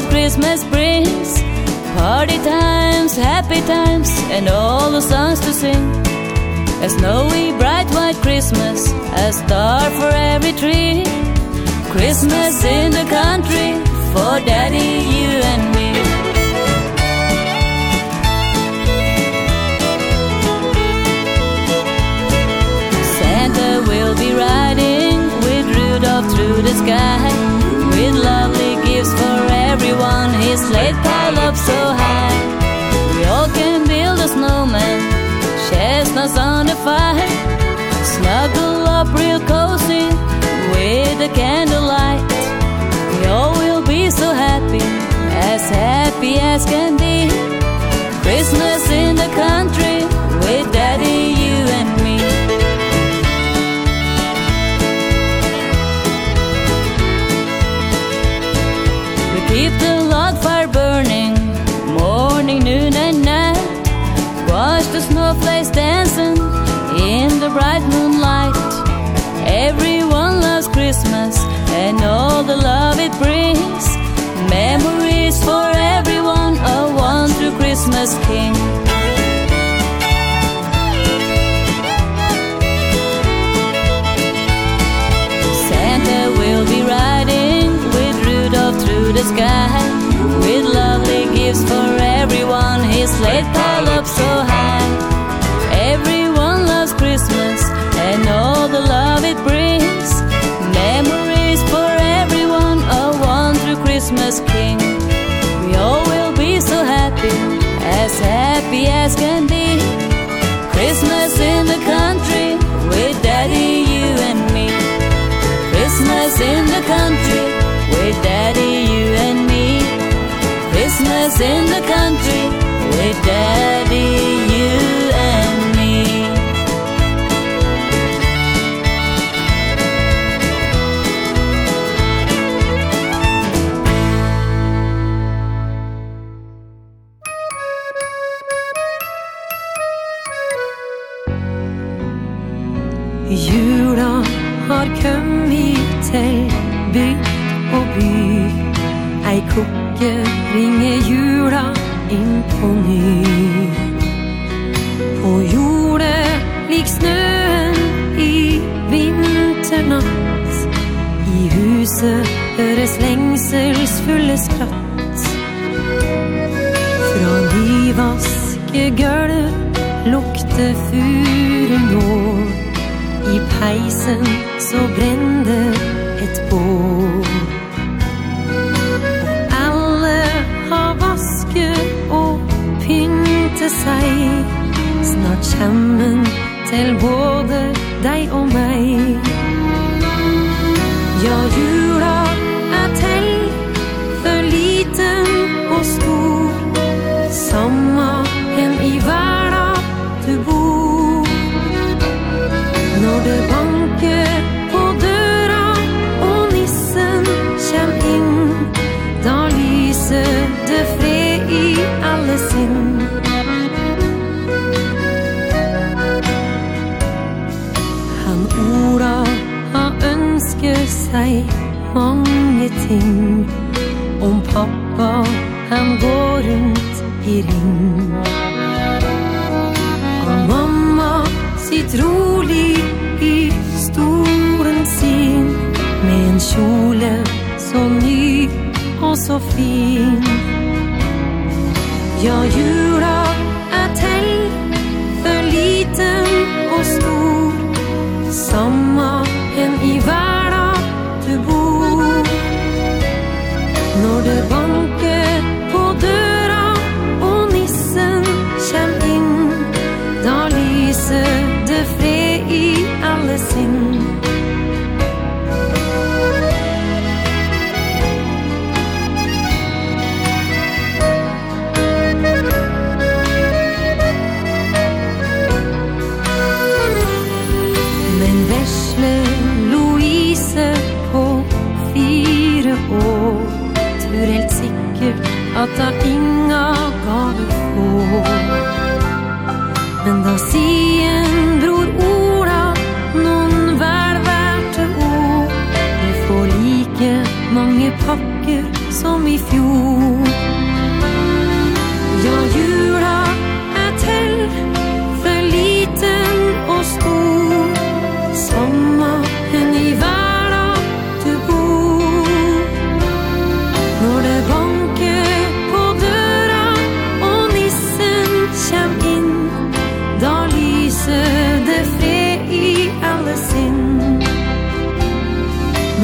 Speaker 28: the Christmas brings Party times, happy times And all the songs to sing. A snowy, bright, white Christmas A star for every tree. Christmas in the country For daddy, you and me. Santa will be riding With Rudolph through the sky one his slate pile up so high. We all can build a snowman Share snows on the fire. Snuggle up real cozy With a candlelight. We all will be so happy As happy as can be. Christmas in the country the love it brings. Memories for everyone A one true Christmas king. Santa will be riding With Rudolph through the sky With lovely gifts for everyone. His sleigh pile up so high. Everyone loves Christmas And all the love it brings. Christmas King. We all will be so happy As happy as can be. Christmas in the country With daddy, you and me. Christmas in the country With daddy, you and me. Christmas in the country With daddy. springer
Speaker 15: jula inn på ny. På jordet lik snøen i vinternatt. I huset høres lengselsfulle skratt. Fra nyvaske gulv lukte furen nå I peisen så brende et bål snart sammen Til både deg og meg. Ja, jul ting Om pappa han går rundt i ring. Og mamma sitt rolig i stolen sin. Med en kjole så ny og så fin. Ja, ljuger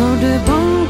Speaker 15: Når det
Speaker 33: bare